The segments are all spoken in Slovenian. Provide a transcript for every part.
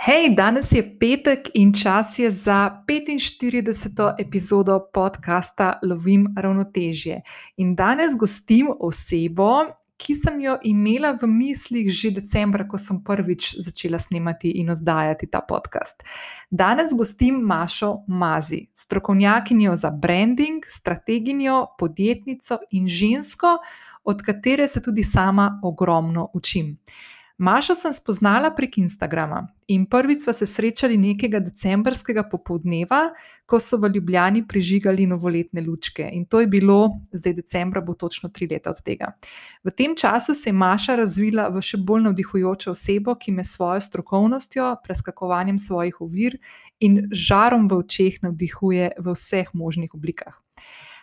Hej, danes je petek in čas je za 45. epizodo podcasta Lovim ravnotežje. In danes gostim osebo, ki sem jo imela v mislih že decembra, ko sem prvič začela snemati in oddajati ta podcast. Danes gostim Mašo Mazi, strokovnjakinjo za branding, strateginjo, podjetnico in žensko, od katere se tudi sama ogromno učim. Mašo sem spoznala prek Instagrama in prvič smo se srečali nekega decembrskega popoldneva, ko so v Ljubljani prižigali novoletne lučke. In to je bilo, zdaj decembra bo točno tri leta od tega. V tem času se je Maša razvila v še bolj navdihujočo osebo, ki me s svojo strokovnostjo, preskakovanjem svojih ovir in žarom v očeh navdihuje v vseh možnih oblikah.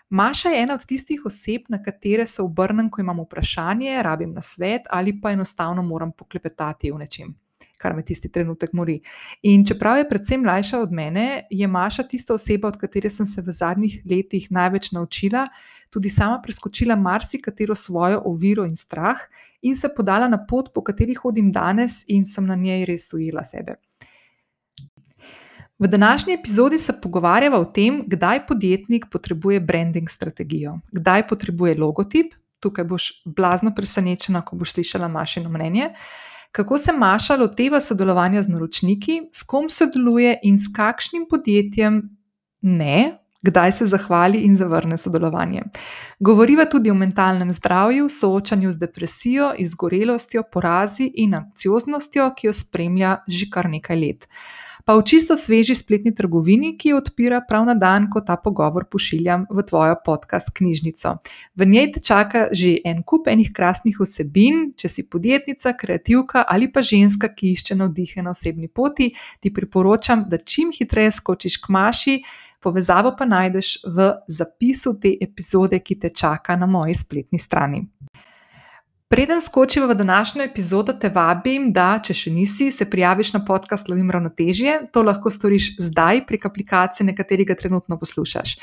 Maša je ena od tistih oseb, na katere se obrnem, ko imam vprašanje, rabim na svet ali pa enostavno moram poklepetati o nečem, kar me tisti trenutek mori. In čeprav je predvsem mlajša od mene, je Maša tista oseba, od katere sem se v zadnjih letih največ naučila, tudi sama preskočila marsikatero svojo oviro in strah in se podala na pot, po kateri hodim danes, in sem na njej res ujela sebe. V današnji epizodi se pogovarjava o tem, kdaj podjetnik potrebuje branding strategijo, kdaj potrebuje logotip. Tukaj boš blazno presenečena, ko boš slišala Mašino mnenje. Kako se Maša loteva sodelovanja z naročniki, s kom sodeluje in s kakšnim podjetjem ne, kdaj se zahvali in zavrne sodelovanje. Govoriva tudi o mentalnem zdravju, soočanju z depresijo, izgorelostjo, porazi in anksioznostjo, ki jo spremlja že kar nekaj let pa v čisto sveži spletni trgovini, ki jo odpira prav na dan, ko ta pogovor pošiljam v tvojo podcast knjižnico. V njej te čaka že en kup enih krasnih vsebin, če si podjetnica, kreativka ali pa ženska, ki išče navdihe na osebni poti, ti priporočam, da čim hitreje skočiš k maši. Povezavo pa najdeš v zapisu te epizode, ki te čaka na moji spletni strani. Preden skočimo v današnjo epizodo, te vabim, da, če še nisi, se prijaviš na podcast Lovim ravnotežje. To lahko storiš zdaj prek aplikacije, na kateri ga trenutno poslušaš.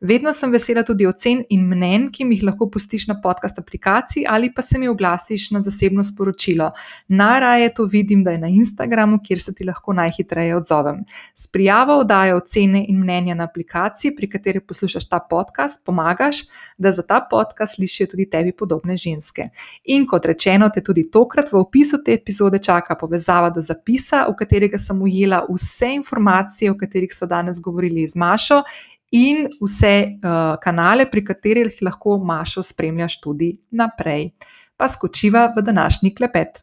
Vedno sem vesela tudi ocen in mnen, ki mi jih lahko pustiš na podcast aplikaciji ali pa se mi oglasiš na zasebno sporočilo. Najraje to vidim, da je na Instagramu, kjer se ti lahko najhitreje odzovem. S prijavo oddajo ocene in mnenja na aplikaciji, pri kateri poslušaš ta podcast, pomagaš, da za ta podcast slišijo tudi tebi podobne ženske. In kot rečeno, te tudi tokrat v opisu te epizode čaka povezava do zapisa, v katerega sem ujela vse informacije, o katerih smo danes govorili z Mašo in vse uh, kanale, pri katerih lahko Mašo spremljaš tudi naprej. Pa skočiva v današnji klepet.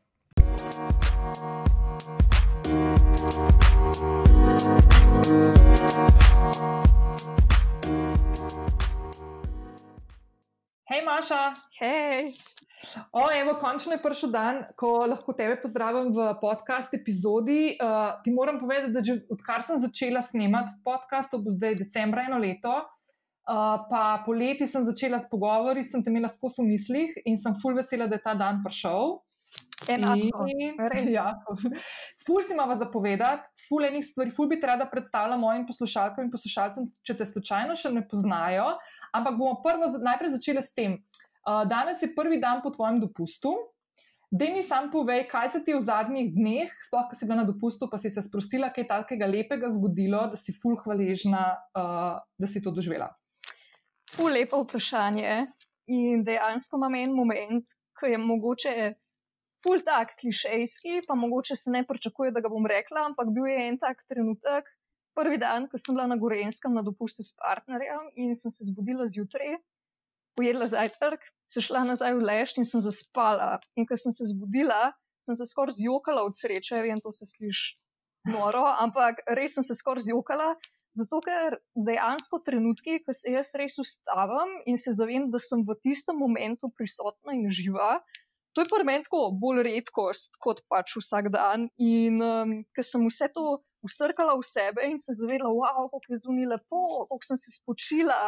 Hej, Maša. Hej. O, evo, končno je prišel dan, ko lahko tebe pozdravim v podcast epizodi. Uh, ti moram povedati, da že odkar sem začela snemati podcast, to bo zdaj decembra eno leto, uh, pa poleti sem začela s pogovori, sem te imela skozi v mislih in sem full vesela, da je ta dan prišel. Enako. Ja, ful si imamo zapovedati, ful enih stvari, ful bi rada predstavila mojim poslušalkam in poslušalcem, če te slučajno še ne poznajo. Ampak bomo prvo najprej začeli s tem. Uh, danes je prvi dan po tvojem dopustu. Da mi sam povej, kaj se ti v zadnjih dneh, sploh, ko si bila na dopustu, pa si se sprostila, kaj takega lepega zgodilo, da si ful hvaležna, uh, da si to doživela. Ful lepo vprašanje. In dejansko imam en moment, ki je mogoče ful tak klišejski, pa mogoče se ne pričakuje, da ga bom rekla, ampak bil je en tak trenutek, prvi dan, ko sem bila na Gorenskem na dopustu s partnerjem in sem se zbudila zjutraj, pojedla zajtrk, se šla nazaj v leš in sem zaspala. In ko sem se zbudila, sem se skoraj zjokala od sreče, vem, to se sliši noro, ampak res sem se skoraj zjokala. Zato, ker dejansko trenutki, ko se jaz res ustavim in se zavem, da sem v tistem momentu prisotna in živa, to je pri meni tako bolj redkost kot pač vsak dan. In um, ker sem vse to usrkala v sebe in se zavedla, wow, kako je zunaj lepo, kako sem se spočila,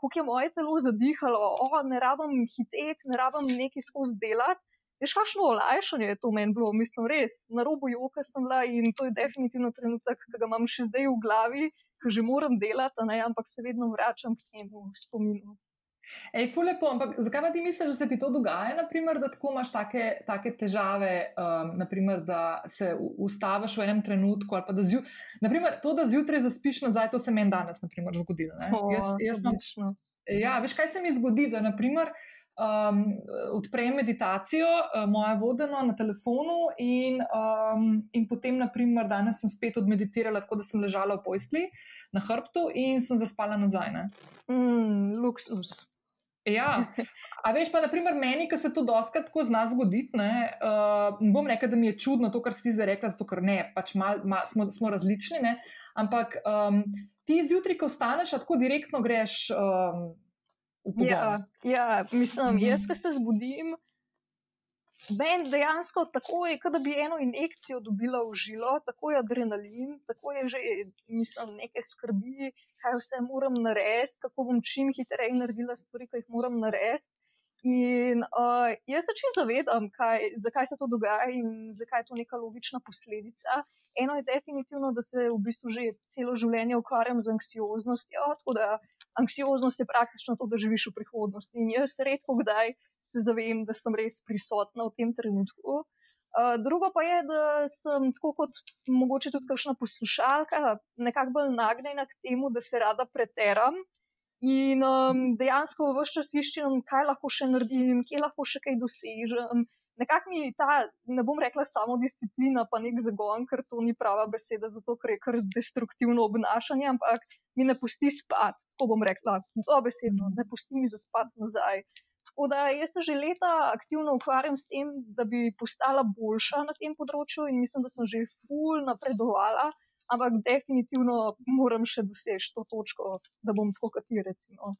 kako je moje telo zadihalo, oh, ne rabim hiteti, ne rabim nekaj skozi delati. Veš, kakšno olajšanje je to meni bilo, mislim, res, na robu joka sem bila in to je definitivno trenutek, ki ga imam še zdaj v glavi, ki že moram delati, ne, ampak se vedno vračam k temu spominu. Ej, lepo, ampak zakaj pa ti misliš, da se ti to dogaja, naprimer, da tako imaš take, take težave, um, naprimer, da se ustaviš v enem trenutku? Da zju, naprimer, to, da zjutraj zaspiš nazaj, to se meni danes naprimer, zgodilo. Oh, jaz, jaz mam, ja, veš, kaj se mi zgodi, da naprimer, um, odprem meditacijo, uh, moje vodeno na telefonu, in, um, in potem, naprimer, danes sem spet odmeditirala, tako da sem ležala v pojstli na hrbtu in sem zaspala nazaj. Mm, luksus. Ja, a veš pa, naprimer, meni, ki se to doskrat tako zna zgoditi, ne, uh, bom rekel, da mi je čudno to, kar si zdaj rekla, zato ker ne, pač mal, mal, smo, smo različni, ne, ampak um, ti zjutraj, ko vstaneš, tako direktno greš um, v pogon. Ja, ja, mislim, jaz, ko se zbudim, Meni dejansko tako je, kot da bi eno injekcijo dobila v žilo, tako je adrenalin, tako je že, mislim, neke skrbi, kaj vse moram narediti, kako bom čim hitreje naredila stvari, ki jih moram narediti. In uh, jaz se čisto zavedam, kaj, zakaj se to dogaja in zakaj je to neka logična posledica. Eno je definitivno, da se v bistvu že celo življenje ukvarjam z anksioznostjo, tako da anksioznost je praktično to, da živiš v prihodnosti. In jaz redko kdaj se zavem, da sem res prisotna v tem trenutku. Uh, drugo pa je, da sem tako kot mogoče tudi kakšna poslušalka, nekako bolj nagnjena k temu, da se rada preteram in um, dejansko v vse čas iščem, kaj lahko še naredim, kje lahko še kaj dosežem. Nekako mi ta, ne bom rekla samo disciplina, pa nek zagon, ker to ni prava beseda, zato ker je kar destruktivno obnašanje, ampak mi ne pusti spati, tako bom rekla, dobesedno, ne pusti mi zaspati nazaj. Tako da jaz se že leta aktivno ukvarjam s tem, da bi postala boljša na tem področju in mislim, da sem že ful napredovala, ampak definitivno moram še doseči to točko, da bom tako kot ti recimo.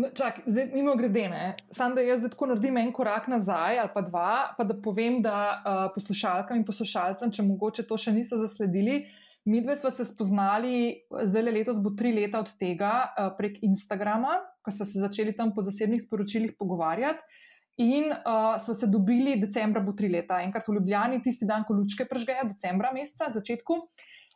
No, čak, zdaj, mimo grede, samo da jaz tako naredim en korak nazaj ali pa dva, pa da povem, da uh, poslušalkam in poslušalcem, če mogoče to še niso zasledili, mi dve smo se spoznali, zdaj le letos bo tri leta od tega, uh, prek Instagrama, ko so se začeli tam po zasebnih sporočilih pogovarjati. In uh, so se dobili, decembra bo tri leta, enkrat v Ljubljani, tisti dan, ko lučke prežgejo, decembra meseca, začetku.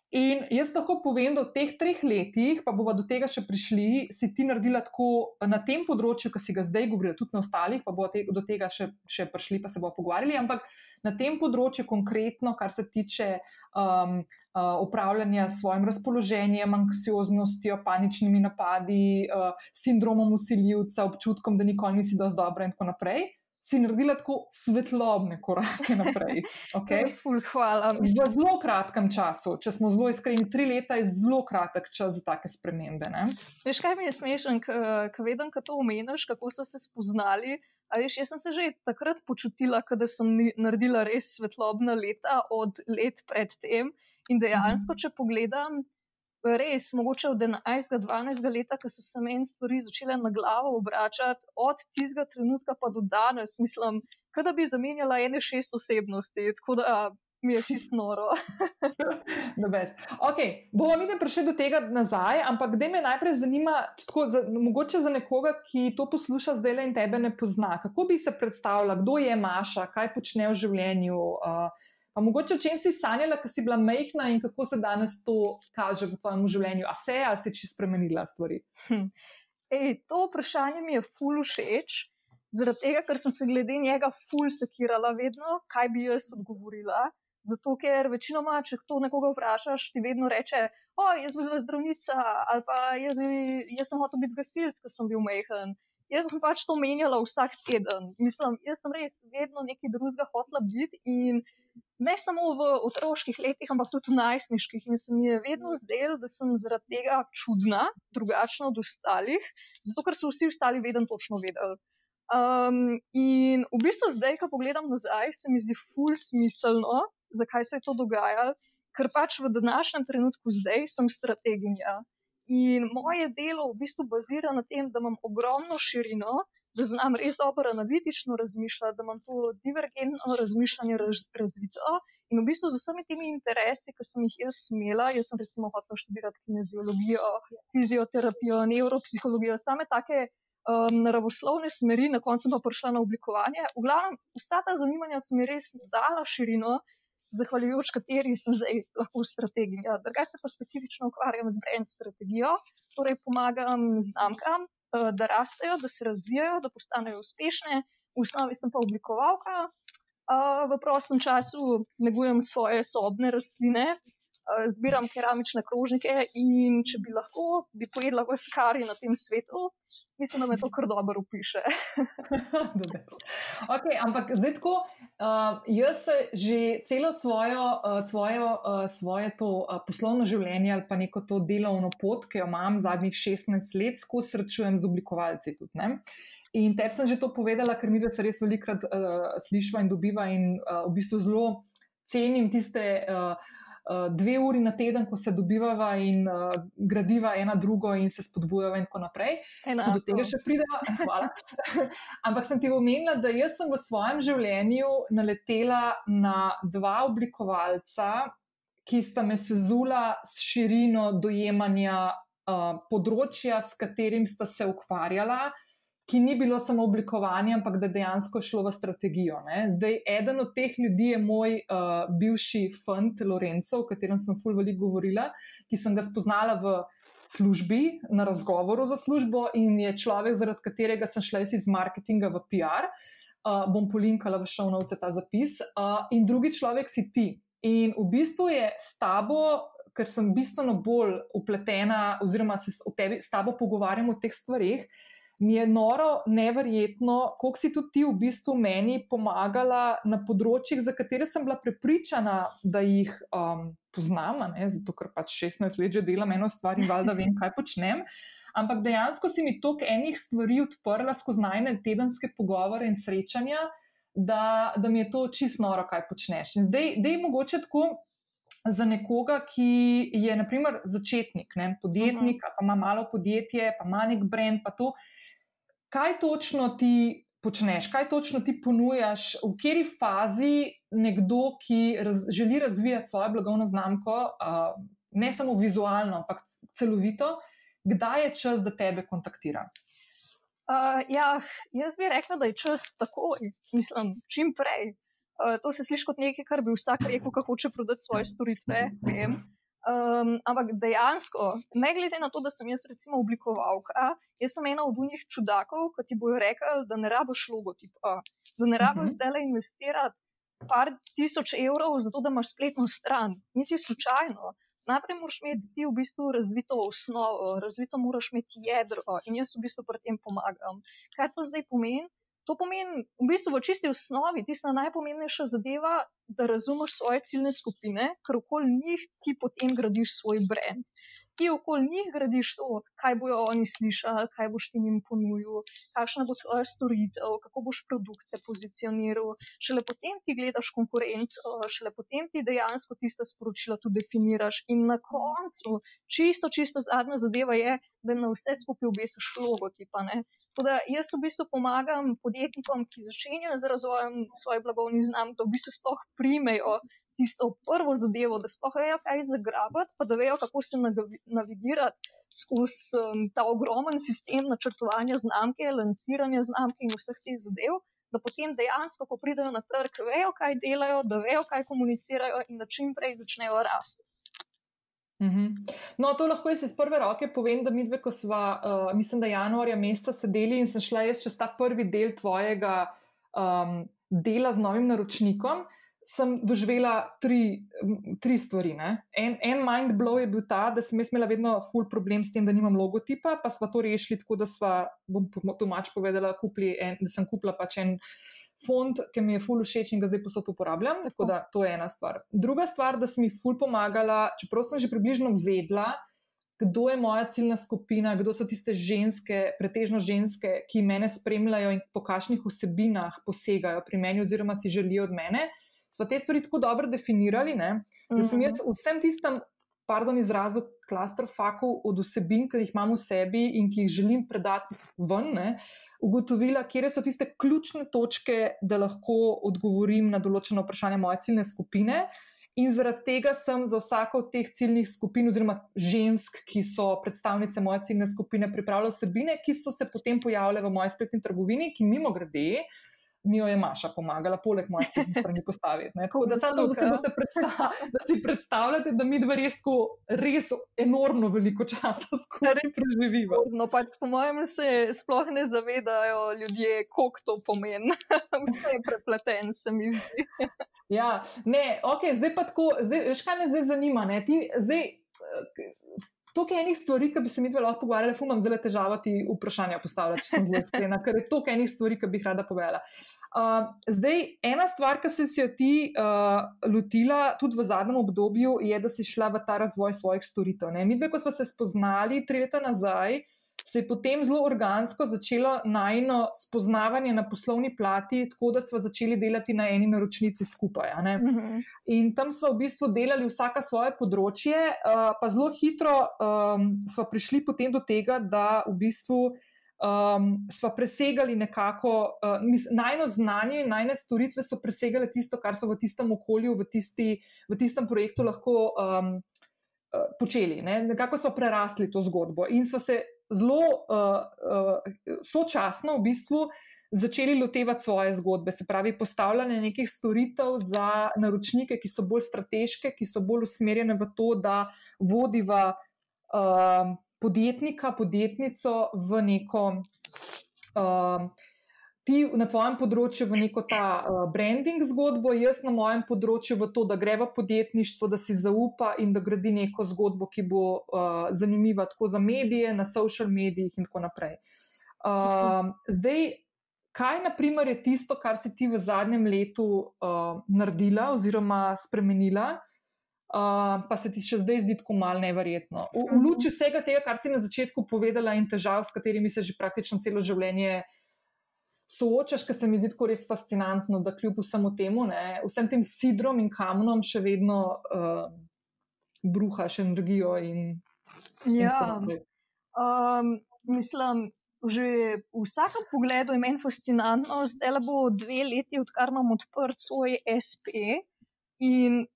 In jaz lahko povem, da v teh treh letih, pa bomo do tega še prišli, si ti naredila tako na tem področju, ki si ga zdaj govorila, tudi na ostalih, pa bomo te, do tega še, še prišli, pa se bomo pogovarjali. Ampak na tem področju, konkretno, kar se tiče um, uh, upravljanja s svojim razpoloženjem, anksioznostjo, paničnimi napadi, uh, sindromom usiljivca, občutkom, da nikoli nisi dovolj dobra in tako naprej si naredila tako svetlobne korake naprej. Okay? Hvala. V zelo kratkem času, če smo zelo iskreni, tri leta je zelo kratek čas za take spremembe. Ne? Veš, kaj mi je smešen, ko vedem, kako to omeniš, kako so se spoznali. Veš, jaz sem se že takrat počutila, da sem naredila res svetlobna leta od let predtem. In dejansko, če pogledam, res, mogoče od 11-12 leta, ko so se meni stvari začele na glavo obračati, od tistega trenutka pa do danes, mislim, da bi zamenjala ene šest osebnosti. Mi je čisto noro. okay, bomo mi prišli do tega nazaj, ampak da me najprej zanima, tako, za, mogoče za nekoga, ki to posluša zdaj le in tebe ne pozna, kako bi se predstavljala, kdo je Maša, kaj počne v življenju. Uh, Pa mogoče o čem si sanjala, ko si bila mehna in kako se danes to kaže v tvojem življenju? A se je ali si čisto spremenila stvari? Hm. Ej, to vprašanje mi je ful všeč, zaradi tega, ker sem se glede njega ful sekirala vedno, kaj bi jaz odgovorila. Zato, ker večinoma, če to nekoga vprašaš, ti vedno reče: O, jaz sem bila zdravnica ali pa jaz, jaz sem hotel biti gasilc, ko sem bil mehen. Jaz sem pač to menjala vsak teden. Mislim, jaz sem res vedno nekaj drugega hotela biti in ne samo v otroških letih, ampak tudi v najstniških. In se mi je vedno zdelo, da sem zaradi tega čudna, drugačna od ostalih, zato ker so vsi ostali vedno točno vedeli. Um, in v bistvu zdaj, ko pogledam nazaj, se mi zdi ful smiselno, zakaj se je to dogajalo, ker pač v današnjem trenutku zdaj sem strateginja. In moje delo v bistvu bazira na tem, da imam ogromno širino, da znam res dobro analitično razmišljati, da imam to divergentno razmišljanje raz, razvito. In v bistvu z vsemi temi interesi, ki sem jih jaz imela, jaz sem recimo hotel študirati kineziologijo, fizioterapijo, neuropsihologijo, same take um, naravoslovne smeri, na koncu pa prišla na oblikovanje. V glavnem, vsa ta zanimanja so mi res dala širino. Zahvaljujoč kateri sem zdaj lahko strategija. Drugače pa specifično ukvarjam z brand strategijo, torej pomagam znamkam, da rastejo, da se razvijajo, da postanejo uspešne. V osnovi sem pa oblikovalka. V prostem času negujem svoje sobne rastline, Eh, zbiram keramične krožnike in če bi lahko, bi pojedla vse, kar je na tem svetu, mislim, da me to kar dobro upiše. okay, ampak zdaj tako, uh, jaz se že celo svojo, uh, svojo, uh, svoje to uh, poslovno življenje ali pa neko to delovno pot, ki jo imam zadnjih 16 let, skozi srečujem z oblikovalci. Tudi, in tebi sem že to povedala, ker mi da se res velikrat uh, slišva in dobiva in uh, v bistvu zelo cenim tiste. Uh, dve uri na teden, ko se dobivava in uh, gradiva ena drugo in se spodbujava in tako naprej. Tudi do tega še prideva. Hvala. Ampak sem ti omenila, da jaz sem v svojem življenju naletela na dva oblikovalca, ki sta me sezula s širino dojemanja uh, področja, s katerim sta se ukvarjala ki ni bilo samo oblikovanje, ampak da dejansko šlo v strategijo. Ne. Zdaj, eden od teh ljudi je moj uh, bivši fant Lorenzo, o katerem sem ful veliko govorila, ki sem ga spoznala v službi, na razgovoru za službo in je človek, zaradi katerega sem šla iz marketinga v PR. Uh, bom polinkala v šovnovce ta zapis. Uh, in drugi človek si ti. In v bistvu je s tabo. Ker sem bistveno bolj upletena, oziroma se tebi, s tabo pogovarjam o teh stvarih, uh, mi je noro, neverjetno, koliko si tudi ti v bistvu meni pomagala na področjih, za katere sem bila prepričana, da jih um, poznam, ne? zato ker pač 16 let že delam eno stvar in valjda vem, kaj počnem. Ampak dejansko si mi toliko enih stvari odprla skozi najne tedenske pogovore in srečanja, da, da mi je to čisto noro, kaj počneš. In zdaj, da je mogoče tako. Za nekoga, ki je, naprimer, začetnik, ne, podjetnik, uh -huh. pa ima malo podjetje, pa ima nek brand, pa to, kaj točno ti počneš, kaj točno ti ponujaš, v kateri fazi nekdo, ki raz, želi razvijati svojo blagovno znamko, uh, ne samo vizualno, ampak celovito, kdaj je čas, da tebe kontaktira? Uh, ja, jaz bi rekla, da je čas takoj, mislim, čim prej. Uh, to se sliši kot nekaj, kar bi vsak rekel, kako hoče prodati svoje storitve. Vem. Um, ampak dejansko, ne glede na to, da sem jaz recimo oblikovalka, jaz sem ena od unih čudakov, ki ti bojo rekli, da ne rabiš logotipa, da ne rabiš uh -huh. zdaj le investirati par tisoč evrov za to, da imaš spletno stran. Niti slučajno. Najprej moraš imeti ti v bistvu razvito osnovo, razvito moraš imeti jedro in jaz v bistvu pri tem pomagam. Kaj to zdaj pomeni? To pomeni, v bistvu, v čisti osnovi, tista najpomembnejša zadeva, da razumeš svoje ciljne skupine, ker okoli njih ti potem gradiš svoj brand ti okoli njih gradiš to, kaj bojo oni slišali, kaj boš ti jim ponudil, kakšna bo tvoja storitev, kako boš produkte pozicioniral. Šele potem ti gledaš konkurenco, šele potem ti dejansko tiste sporočila tudi definiraš. In na koncu, čisto, čisto zadnja zadeva je, da na vse skupaj obesiš logotipa. Tudi jaz v bistvu pomagam podjetnikom, ki začenjajo z razvojem svoje blagovne znamke, da v bistvu sploh primejo tisto prvo zadevo, da sploh vejo, kaj zagrabati, pa da vejo, kako se navigirati skozi um, ta ogromen sistem načrtovanja znamke, lansiranja znamke in vseh teh zadev, da potem dejansko, ko pridejo na trg, vejo, kaj delajo, da vejo, kaj komunicirajo in da čim prej začnejo rasti. Mhm. No, to lahko jaz iz prve roke povem, da mi dve, ko smo, uh, mislim, da januarja meseca sedeli in sem šla jaz čez ta prvi del tvojega um, dela z novim naročnikom. Sem doživela tri, tri stvari. En, en mind blow je bil ta, da sem imela vedno full problem s tem, da nimam logotipa, pa smo to rešili tako, da smo, bom domač povedala, en, da sem kupila pač en fond, ki mi je full všeč in ga zdaj posod uporabljam. Tako da to je ena stvar. Druga stvar, da sem mi full pomagala, čeprav sem že približno vedela. Kdo je moja ciljna skupina, kdo so tiste ženske, pretežno ženske, ki me spremljajo in po kakšnih vsebinah posegajo pri meni, oziroma si želijo od mene. So te stvari tako dobro definirali, ne, da sem jaz mhm. vsem tistem, pardon, izrazu klastrofakov od vsebin, ki jih imam v sebi in ki jih želim predati ven, ne, ugotovila, kje so tiste ključne točke, da lahko odgovorim na določeno vprašanje moje ciljne skupine. In zaradi tega sem za vsako od teh ciljnih skupin, oziroma žensk, ki so predstavnice moje ciljne skupine, pripravila vsebine, ki so se potem pojavile v moji spletni trgovini, ki mimo grede, mi jo je Maša pomagala, poleg moje spletne strani postaviti. Ne? Tako da, da, si predstav, da si predstavljate, da mi dva res, res enormno veliko časa skupaj preživimo. No, pač po mojem se sploh ne zavedajo ljudje, koliko to pomeni. Vse je prepleten, se mi zdi. ja, ne, ok, zdaj pa tako, zdaj, veš kaj me zdaj zanima. Ti, zdaj, toliko enih stvari, ki bi se mi dve lahko pogovarjali, fu imam zelo težavo ti vprašanja postavljati, če sem zelo iskrena, ker je toliko enih stvari, ki bi jih rada povedala. Uh, zdaj, ena stvar, ki si jo ti uh, lotila tudi v zadnjem obdobju, je, da si šla v ta razvoj svojih storitev. Ne? Mi dve, ko smo se spoznali tri leta nazaj, se je potem zelo organsko začelo najno spoznavanje na poslovni plati, tako da smo začeli delati na eni naročnici skupaj. Uh mhm. -huh. In tam smo v bistvu delali vsaka svoje področje, uh, pa zelo hitro um, smo prišli potem do tega, da v bistvu. Um, sva presegali nekako, uh, najno znanje in najne storitve so presegale tisto, kar so v tistem okolju, v, tisti, v tistem projektu lahko um, uh, počeli. Ne? Nekako so prerasli to zgodbo in so se zelo uh, uh, sočasno v bistvu začeli lotevati svoje zgodbe, se pravi, postavljanje nekih storitev za naročnike, ki so bolj strateške, ki so bolj usmerjene v to, da vodiva uh, podjetnika, podjetnico v neko. Uh, ti na tvojem področju v neko ta uh, branding zgodbo, jaz na mojem področju v to, da greva podjetništvo, da si zaupa in da gradi neko zgodbo, ki bo uh, zanimiva tako za medije, na social medijih in tako naprej. Uh, zdaj, kaj naprimer je tisto, kar si ti v zadnjem letu uh, naredila oziroma spremenila? Uh, pa se ti še zdaj zdi tako malo neverjetno. V, v luči vsega tega, kar si na začetku povedala, in težav, s katerimi se že praktično celo življenje soočaš, kar se mi zdi tako res fascinantno, da kljub vsemu temu, ne, vsem tem sidrom in kamnom, še vedno uh, bruhaš energijo. In, ja, in um, mislim. Že v vsakem pogledu je meni fascinantno, zdaj le bo dve leti, odkar imam odprt svoj SP. In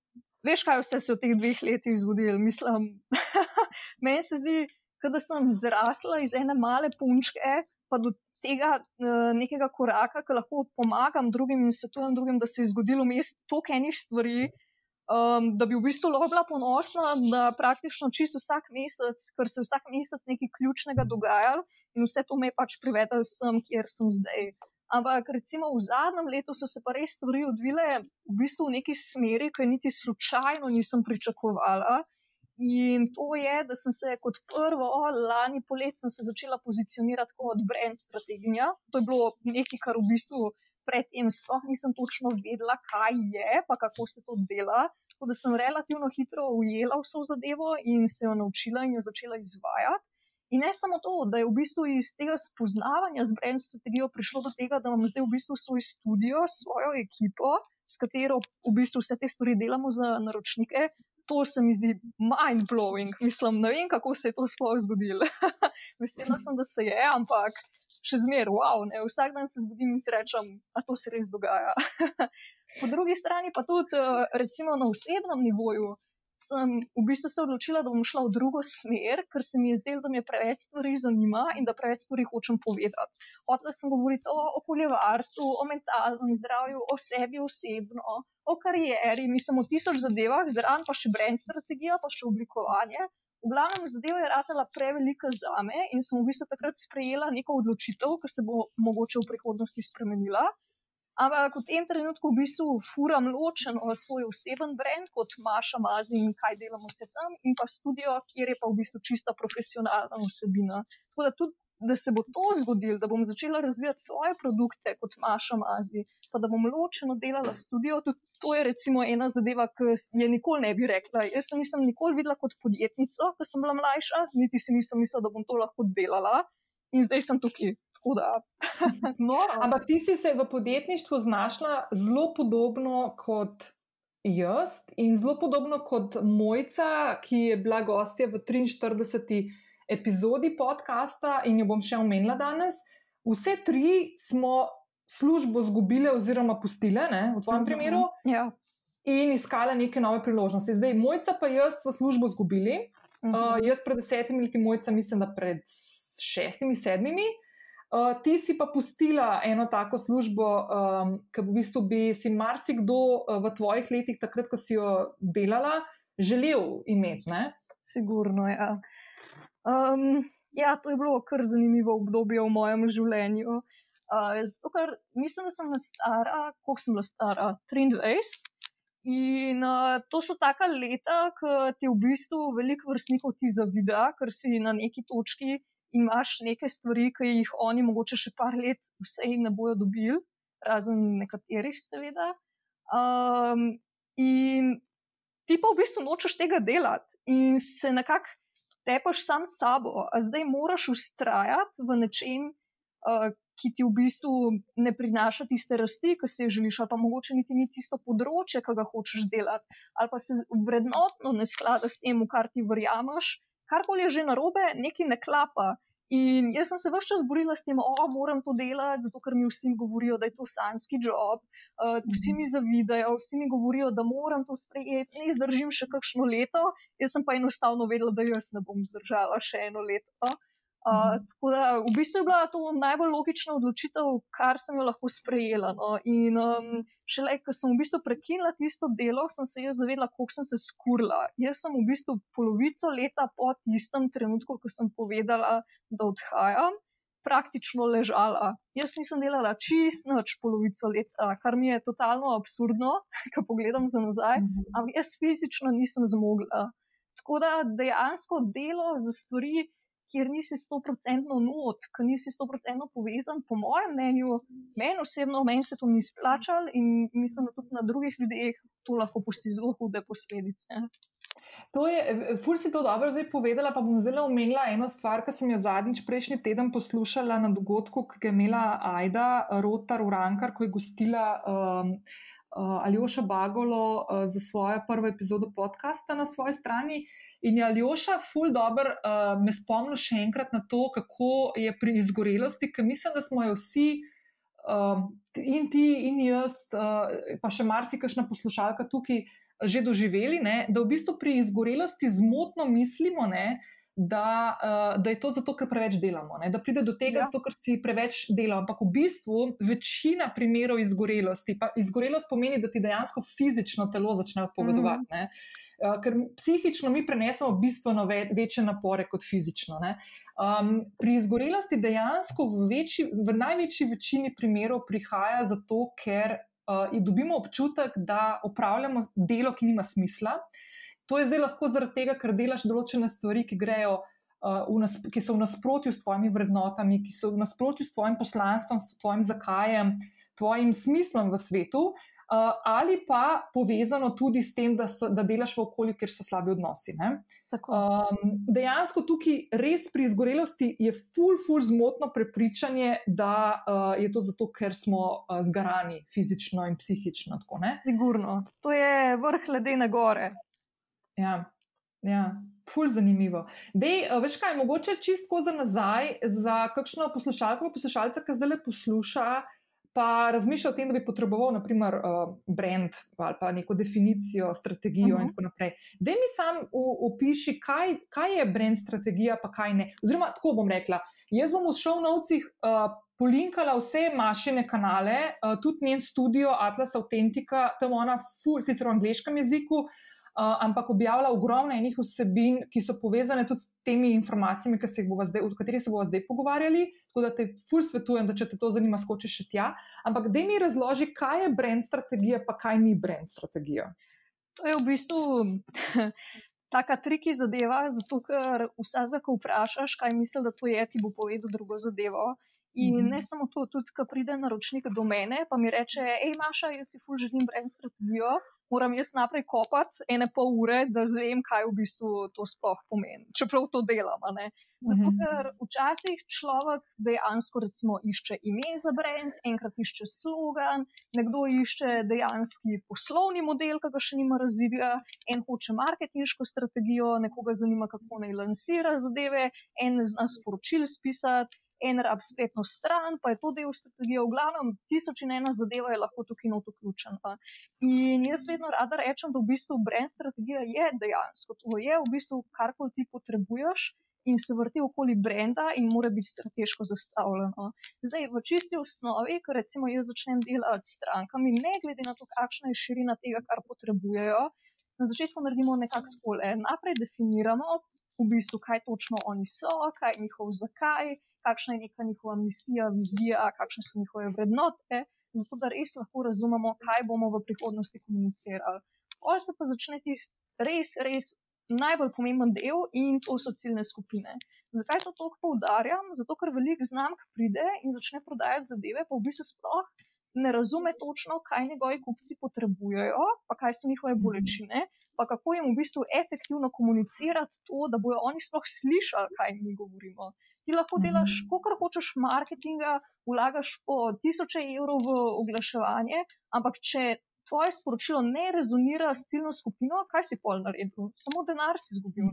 veš, kaj vse se v teh dveh letih zgodilo? Mislim, meni se zdi, da sem zrasla iz ene male punčke, pa do tega uh, nekega koraka, ki lahko pomagam drugim in svetujem drugim, da se je zgodilo mest toliko enih stvari, um, da bi v bistvu lahko bila ponosna, da praktično čisto vsak mesec, ker se vsak mesec nekaj ključnega dogaja in vse to me je pač privedlo sem, kjer sem zdaj. Ampak recimo v zadnjem letu so se pa res stvari odvile v bistvu v neki smeri, ki niti slučajno nisem pričakovala. In to je, da sem se kot prvo, lani polet, začela pozicionirati kot brand strateginja. To je bilo nekaj, kar v bistvu predtem sploh nisem točno vedela, kaj je, pa kako se to dela. Tako da sem relativno hitro ujela vso zadevo in se jo naučila in jo začela izvajati. In ne samo to, da je v bistvu iz tega spoznavanja z brand strategijo prišlo do tega, da imam zdaj v bistvu svoj studio, svojo ekipo, s katero v bistvu vse te stvari delamo za naročnike, to se mi zdi mind blowing. Mislim, ne vem, kako se je to sploh zgodilo. Vesela sem, da se je, ampak še zmeraj, wow, ne? vsak dan se zbudim in si rečem, da to se res dogaja. po drugi strani pa tudi, recimo na osebnem nivoju, sem v bistvu se odločila, da bom šla v drugo smer, ker se mi je zdelo, da me preveč stvari zanima in da preveč stvari hočem povedati. Hotela sem govoriti o okoljevarstvu, o mentalnem zdravju, o sebi osebno, o karieri, mislim o tisoč zadevah, zraven pa še brand strategija, pa še oblikovanje. V glavnem, zadeva je ratela prevelika za me in sem v bistvu takrat sprejela neko odločitev, ki se bo mogoče v prihodnosti spremenila. Ampak v tem trenutku v bistvu furam ločeno svoj oseben brand kot Maša Mazi in kaj delamo vse tam, in pa studio, kjer je pa v bistvu čista profesionalna osebina. Tako da tudi, da se bo to zgodilo, da bom začela razvijati svoje produkte kot Maša Mazi, pa da bom ločeno delala studio, tudi to je recimo ena zadeva, ki je nikoli ne bi rekla. Jaz sem nisem nikoli videla kot podjetnico, ko sem bila mlajša, niti si nisem mislila, da bom to lahko delala. In zdaj sem tukaj, da. no, ampak ti si se v podjetništvu znašla zelo podobno kot jaz in zelo podobno kot Mojca, ki je bila gostja v 43. epizodi podcasta in jo bom še omenila danes. Vse tri smo službo izgubile oziroma pustile, ne, v tvojem mhm, primeru. Ja. In iskala neke nove priložnosti. Zdaj, mojca pa jaz smo službo izgubili. Uh -huh. uh, jaz pred desetimi leti, mojca, mislim, da pred šestimi, sedmimi. Uh, ti si pa pustila eno tako službo, um, ki v bistvu bi si marsikdo uh, v tvojih letih, takrat, ko si jo delala, želel imeti. Ne? Sigurno, ja. Um, ja, to je bilo kar zanimivo obdobje v mojem življenju. Uh, zato, ker mislim, da sem bila stara, koliko sem bila stara? 23. In uh, to so taka leta, ki ti v bistvu veliko vrstnikov ti zavida, ker si na neki točki imaš neke stvari, ki jih oni mogoče še par let vse ne bojo dobili, razen nekaterih, seveda. Um, in ti pa v bistvu nočeš tega delati in se nekako tepaš sam s sabo, a zdaj moraš ustrajati v nečem, uh, ki ti v bistvu ne prinaša tiste rasti, ki si jih želiš, ali pa mogoče niti ni tisto področje, ki ga hočeš delati, ali pa se vrednotno ne sklada s tem, v kar ti verjameš, karkoli je že narobe, nekaj ne klapa. In jaz sem se vse čas borila s tem, da oh, moram to delati, zato ker mi vsi govorijo, da je to sanski job, uh, vsi mi zavidajo, vsi mi govorijo, da moram to sprejeti, ne zdržim še kakšno leto. Jaz sem pa enostavno vedela, da jaz ne bom zdržala še eno leto. Uh, tako da v bistvu je bila to najbolj logična odločitev, kar sem jo lahko sprejela. No. In um, šele, ko sem v bistvu prekinila tisto delo, sem se jaz zavedla, koliko sem se skurila. Jaz sem v bistvu polovico leta po tistem trenutku, ko sem povedala, da odhajam, praktično ležala. Jaz nisem delala čist noč polovico leta, kar mi je totalno absurdno, ko pogledam za nazaj, mhm. ampak jaz fizično nisem zmogla. Tako da dejansko delo za stvari kjer nisi stoprocentno not, ker nisi stoprocentno povezan, po mojem mnenju, meni osebno, meni se to ni splačalo in mislim, da tudi na drugih ljudeh to lahko pusti zelo hude posledice. To je, ful si to dobro zdaj povedala, pa bom zelo omenila eno stvar, ki sem jo zadnjič prejšnji teden poslušala na dogodku, ki ga je imela Aida Rotar Urankar, ko je gostila um, Aljoša Bagolo uh, za svojo prvo epizodo podcasta na svoji strani. In je Aljoša, ful dobr, uh, me spomnil še enkrat na to, kako je pri izgorelosti, ker mislim, da smo jo vsi. Uh, in ti, in jaz, uh, pa še marsikajšna poslušalka tukaj, že doživeli, ne, da v bistvu pri izgorelosti zmotno mislimo, ne, uh, da, uh, da je to zato, ker preveč delamo, ne? da pride do tega, ja. zato, ker si preveč delamo. Ampak v bistvu večina primerov izgorelosti, pa izgorelost pomeni, da ti dejansko fizično telo začne odpovedovati. Mm. Uh, ker psihično mi prenesemo bistveno ve večje napore kot fizično. Um, pri izgorelosti dejansko v, večji, v največji večini primerov prihaja zato, ker uh, dobimo občutek, da opravljamo delo, ki nima smisla. Uh, To je zdaj lahko zaradi tega, ker delaš določene stvari, ki, grejo, uh, nas, ki so v nasprotju s tvojimi vrednotami, ki so v nasprotju s tvojim poslanstvom, s tvojim zakajem, tvojim smislom v svetu, uh, ali pa povezano tudi s tem, da, so, da delaš v okolju, kjer so slabi odnosi. Um, dejansko tukaj res pri izgorelosti je ful, ful zmotno prepričanje, da uh, je to zato, ker smo uh, zgarani fizično in psihično. Sigurno. To je vrh ledene gore. Ja, ja. ful zanimivo. Dej, veš kaj, mogoče čistko za nazaj, za kakšno poslušalko, poslušalca, ki zdaj le posluša. Pa razmišlja o tem, da bi potreboval, naprimer, uh, brand ali pa neko definicijo, strategijo, uh -huh. in mhm. tako naprej. Da mi sam opiši, kaj, kaj je brand strategija, pa kaj ne. Oziroma, tako bom rekla. Jaz bom v šovnovcih uh, polinkala vse mašine kanale, uh, tudi njen studio Atlas Authentica, tam ona, ful, sicer v angliškem jeziku, uh, ampak objavlja ogromno enih vsebin, ki so povezane tudi s temi informacijami, zdaj, o katerih se bomo zdaj pogovarjali. Tako da te ful svetujem, da če te to zanima, skočiš še tja. Ampak da mi razloži, kaj je brand strategija, pa kaj ni brand strategija. To je v bistvu. Taka triki zadeva, zato ker vsega, ko vprašaš, kaj misli, da to je, ti bo povedal drugo zadevo. In mm -hmm. ne samo to, tudi ko pride naročnik do mene, pa mi reče: Hej, Maša, jaz si ful želim brand strategijo moram jaz naprej kopati ene pol ure, da zvem, kaj v bistvu to sploh pomeni. Čeprav to delam. Zato, mhm. ker včasih človek dejansko recimo, išče ime za brand, enkrat išče slogan, nekdo išče dejanski poslovni model, ki ga še nima razvidega, en hoče marketinško strategijo, nekoga zanima, kako naj lansira zadeve, en zna sporočil spisati, en rab spletno stran, pa je to del strategije. V glavnem, tisoč in ena zadeva je lahko tukaj not vključena. In jaz vedno rada rečem, da v bistvu brand strategija je dejansko to, je v bistvu karkoli ti potrebuješ. in se vrti okoli brenda in mora biti strateško zastavljeno. Zdaj, v čisti osnovi, ko recimo jaz začnem delati s strankami, ne glede na to, kakšna je širina tega, kar potrebujejo, na začetku naredimo nekako takole. Najprej definiramo v bistvu, kaj točno oni so, kaj je njihov zakaj, kakšna je neka njihova misija, vizija, kakšne so njihove vrednote, zato da res lahko razumemo, kaj bomo v prihodnosti komunicirali. Pol se pa začne tisti res, res najbolj pomemben del in to so ciljne skupine. Zakaj to toliko poudarjam? Zato, ker veliko znamk pride in začne prodajati zadeve, pa v bistvu sploh ne razume točno, kaj njegovi kupci potrebujejo, pa kaj so njihove bolečine, pa kako jim v bistvu efektivno komunicirati to, da bojo oni sploh slišali, kaj mi govorimo. Ti lahko delaš, koliko hočeš marketinga, vlagaš po tisoče evrov v oglaševanje, ampak če tvoje sporočilo ne rezonira s ciljno skupino, kaj si pol naredil, samo denar si izgubil.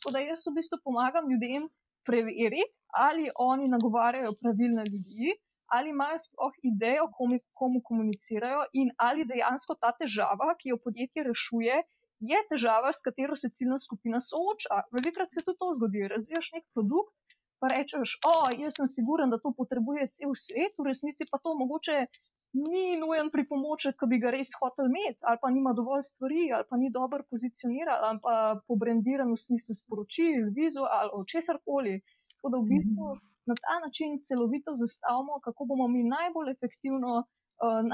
Tako da jaz v bistvu pomagam ljudem preveriti, ali oni nagovarjajo pravilne ljudi, ali imajo sploh idejo, komu, komu komunicirajo in ali dejansko ta težava, ki jo podjetje rešuje. Je težava, s katero se ciljna skupina sooča. Velikrat se tudi to zgodi. Razvijaš nek produkt, pa rečeš, o, jaz sem siguren, da to potrebuje cel svet, v resnici pa to mogoče ni nujen pripomoček, ki bi ga res hotel imeti, ali pa nima dovolj stvari, ali pa ni dobro pozicioniran, ali pa pobrendiran v smislu sporočil, vizual, česar koli. Tako da v bistvu na ta način celovito zastavimo, kako bomo mi najbolj efektivno uh,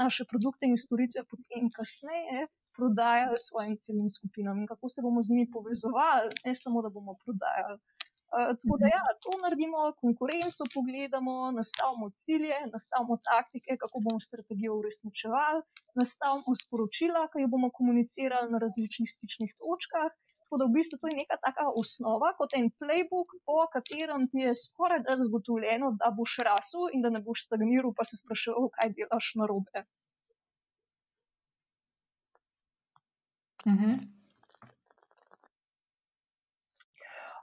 naše produkte in storitve potem kasneje. Prodajali svojim celim skupinam in kako se bomo z njimi povezovali, ne samo da bomo prodajali. Eh, tako da, ja, to naredimo, konkurenco pogledamo, nastavimo cilje, nastavimo taktike, kako bomo strategijo uresničevali, nastavimo sporočila, ki jih bomo komunicirali na različnih stičnih točkah. Tako da, v bistvu to je neka taka osnova, kot en playbook, po katerem ti je skoraj da zagotovljeno, da boš rasel in da ne boš stagniral, pa se spraševal, kaj delaš na robe. Uh mhm. -huh.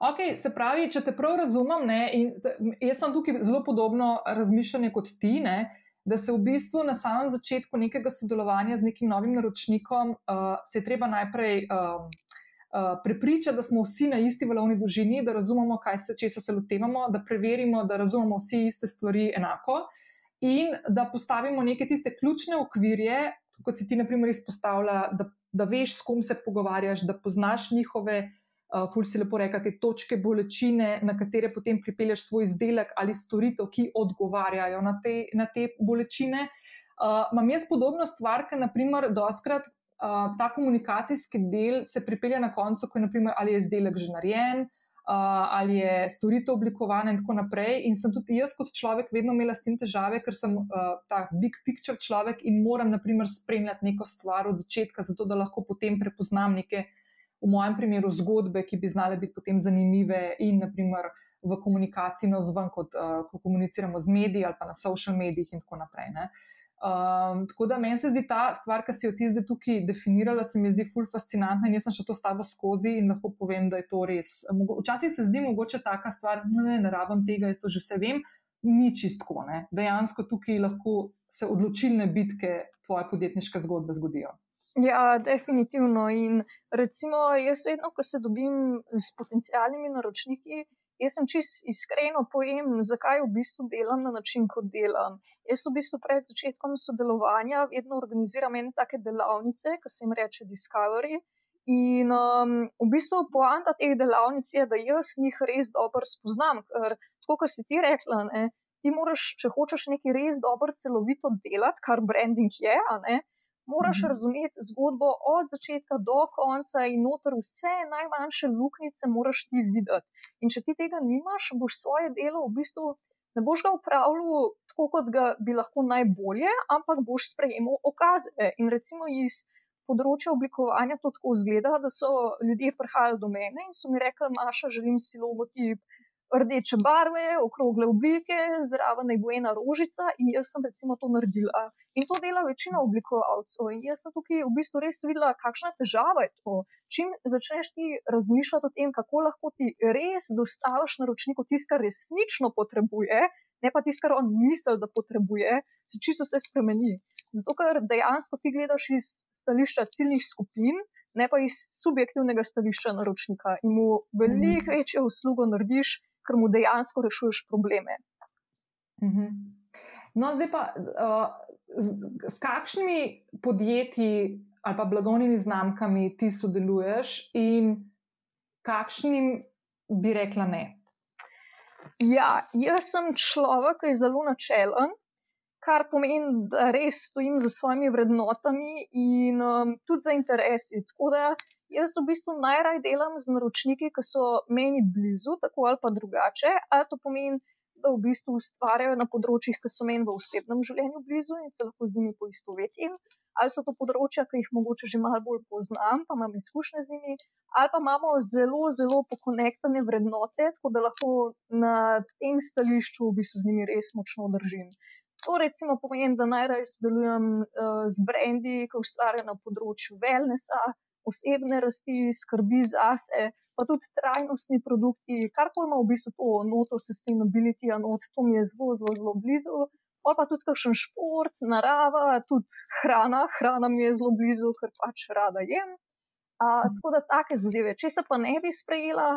Ok, se pravi, če te prav razumem, ne, in jaz sem tukaj zelo podobno razmišljanje kot ti, ne, da se v bistvu na samem začetku nekega sodelovanja z nekim novim naročnikom uh, se je treba najprej um, uh, prepričati, da smo vsi na isti valovni dolžini, da razumemo, kaj se česa se lotevamo, da preverimo, da razumemo vsi iste stvari enako in da postavimo neke tiste ključne okvirje, kot si ti, na primer, izpostavlja, da, da veš, s kom se pogovarjaš, da poznaš njihove uh, ful si lepo reka, te točke bolečine, na katere potem pripelješ svoj izdelek ali storitev, ki odgovarjajo na te, na te bolečine. Uh, imam jaz podobno stvar, ker naprimer doskrat uh, ta komunikacijski del se pripelje na koncu, ko je naprimer ali je izdelek že narejen. Uh, ali je storitev oblikovana, in tako naprej. In sem tudi jaz, kot človek, vedno imela s tem težave, ker sem uh, ta big picture človek in moram, naprimer, spremljati neko stvar od začetka, zato da lahko potem prepoznam neke v mojem primeru zgodbe, ki bi znale biti potem zanimive in naprimer v komunikaciji na zven, kot uh, ko komuniciramo z mediji ali pa na social medijih in tako naprej. Um, tako da meni se zdi ta stvar, ki si jo ti zdaj tukaj definirala, se mi zdi ful fascinantna in jaz sem še to s tabo skozi in lahko povem, da je to res. Včasih se zdi mogoče taka stvar, ne, ne rabim tega, jaz to že vse vem, ni čistko. Ne. Dejansko tukaj lahko se odločilne bitke tvoje podjetniške zgodbe zgodijo. Ja, definitivno. In recimo, jaz vedno, ko se dobim s potencijalnimi naročniki, jaz sem čist iskreno povem, zakaj v bistvu delam na način, kot delam. Jaz v bistvu pred začetkom sodelovanja vedno organiziram ene take delavnice, ki se jim reče Discovery. In um, v bistvu poanta teh delavnic je, da jaz njih res dobro spoznam, ker tako, kot si ti rekla, ne, ti moraš, če hočeš nekaj res dobro, celovito delati, kar branding je, ne moraš mhm. razumeti zgodbo od začetka do konca in noter vse najmanjše luknjice moraš ti videti. In če ti tega nimaš, boš svoje delo v bistvu ne boš ga upravljal tako, kot ga bi lahko najbolje, ampak boš sprejemal okaze. In recimo iz področja oblikovanja to tako zgleda, da so ljudje prihajali do mene in so mi rekli, Maša, želim si logotip rdeče barve, okrogle oblike, zraven naj bo ena rožica in jaz sem recimo to naredila. In to dela večina oblikovalcev. In jaz sem tukaj v bistvu res videla, kakšna težava je to. Čim začneš ti razmišljati o tem, kako lahko ti res dostaviš naročniku tisto, kar resnično potrebuje, ne pa tisto, kar on misli, da potrebuje, se čisto vse spremeni. Zato, ker dejansko ti gledaš iz stališča ciljnih skupin, ne pa iz subjektivnega stališča naročnika in mu veliko mhm. večjo uslugo narediš, ker mu dejansko rešuješ probleme. Mhm. No, zdaj pa, uh, z, s kakšnimi podjetji ali pa blagovnimi znamkami ti sodeluješ in kakšnim bi rekla ne? Ja, jaz sem človek, ki je zelo načelen kar pomeni, da res stojim za svojimi vrednotami in um, tudi za interesi. Tako da jaz v bistvu najraj delam z naročniki, ki so meni blizu, tako ali pa drugače. Ali to pomeni, da v bistvu ustvarjajo na področjih, ki so meni v osebnem življenju blizu in se lahko z njimi poistovetim, ali so to področja, ki jih mogoče že malo bolj poznam, pa imam izkušnje z njimi, ali pa imamo zelo, zelo pokonektane vrednote, tako da lahko na tem stališču v bistvu z njimi res močno držim. To recimo pomeni, da najraje sodelujem uh, z brendi, ki ustvarjajo na področju wellnessa, osebne rasti, skrbi zase, pa tudi trajnostni produkti, kar ima v bistvu to noto sustainability, not, to mi je zelo, zelo, zelo blizu. Pa pa tudi kakšen šport, narava, tudi hrana, hrana mi je zelo blizu, ker pač rada jem. Uh, tako da take zadeve, če se pa ne bi sprejela,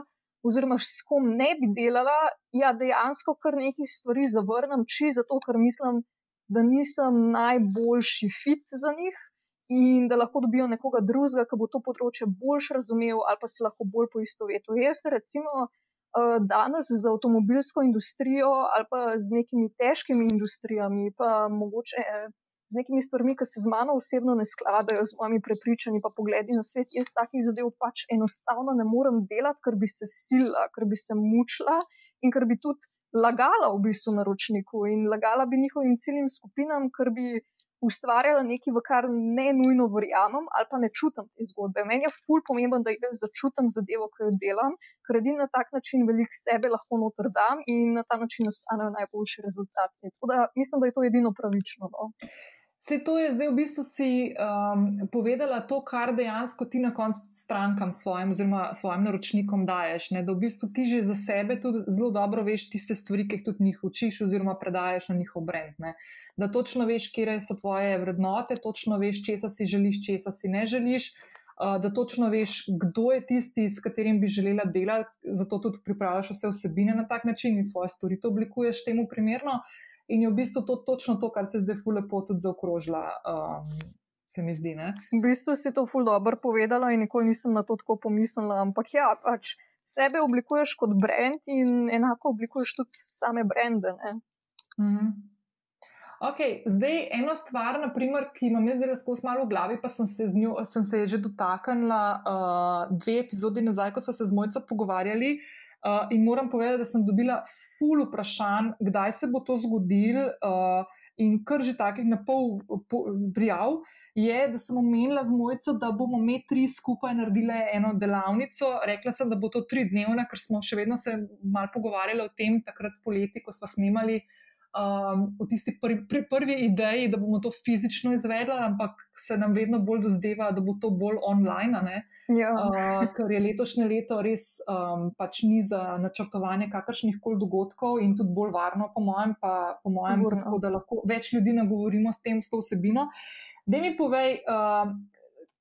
oziroma s kom ne bi delala, ja, dejansko kar nekaj stvari zavrnem, či zato, ker mislim, da nisem najboljši fit za njih in da lahko dobijo nekoga drugega, ki bo to področje bolj razumel ali pa se lahko bolj poistovetil. Jaz se recimo eh, danes z avtomobilsko industrijo ali pa z nekimi težkimi industrijami, pa mogoče z nekimi stvarmi, ki se z mano osebno ne skladajo, z mojimi prepričanji, pa pogledi na svet. Jaz takih zadev pač enostavno ne morem delati, ker bi se sila, ker bi se mučila in ker bi tudi lagala v bistvu naročniku in lagala bi njihovim ciljnim skupinam, ker bi ustvarjala nekaj, v kar ne nujno verjamem ali pa ne čutim te zgodbe. Meni je ful pomemben, da jaz začutim zadevo, ki jo delam, ker edin na tak način veliko sebe lahko noter dam in na ta način nastanejo najboljši rezultati. Tako da mislim, da je to edino pravično. No? Vse to je zdaj v bistvu si um, povedala to, kar dejansko ti na koncu strankam svojim, oziroma svojim naročnikom daješ. Ne? Da v bistvu ti že za sebe tudi zelo dobro veš tiste stvari, ki jih tudi njih učiš, oziroma predajes na njihov brend. Ne? Da točno veš, kje so tvoje vrednote, točno veš, česa si želiš, česa si ne želiš. Uh, da točno veš, kdo je tisti, s katerim bi želela delati, zato tudi pripravljaš vse vsebine na tak način in svoje storitev oblikuješ temu primerno. In je v bistvu to točno to, kar se zdaj fulepo tudi zaokrožila, um, se mi zdi. Ne? V bistvu si to ful dobro povedala in nikoli nisem na to tako pomislila. Ampak ja, pač sebe oblikuješ kot brand in enako oblikuješ tudi same brende. Mhm. Ok, zdaj ena stvar, naprimer, ki imam jaz zelo skozi malo v glavi, pa sem se, njo, sem se že dotaknila uh, dve epizodi nazaj, ko smo se z mojco pogovarjali. Uh, in moram povedati, da sem dobila ful vprašanj, kdaj se bo to zgodilo. Uh, in kar že takih na pol prijav je, da sem omenila z mojco, da bomo mi tri skupaj naredili eno delavnico. Rekla sem, da bo to tri dnevna, ker smo še vedno se mal pogovarjali o tem, takrat poleti, ko smo snimali uh, um, v tisti prvi, pri prvi ideji, da bomo to fizično izvedli, ampak se nam vedno bolj dozdeva, da bo to bolj online. Ja. Uh, ker je letošnje leto res um, pač ni za načrtovanje kakršnih koli dogodkov in tudi bolj varno, po mojem, pa po mojem, tako, da lahko več ljudi nagovorimo s tem, s to vsebino. Da mi povej, uh,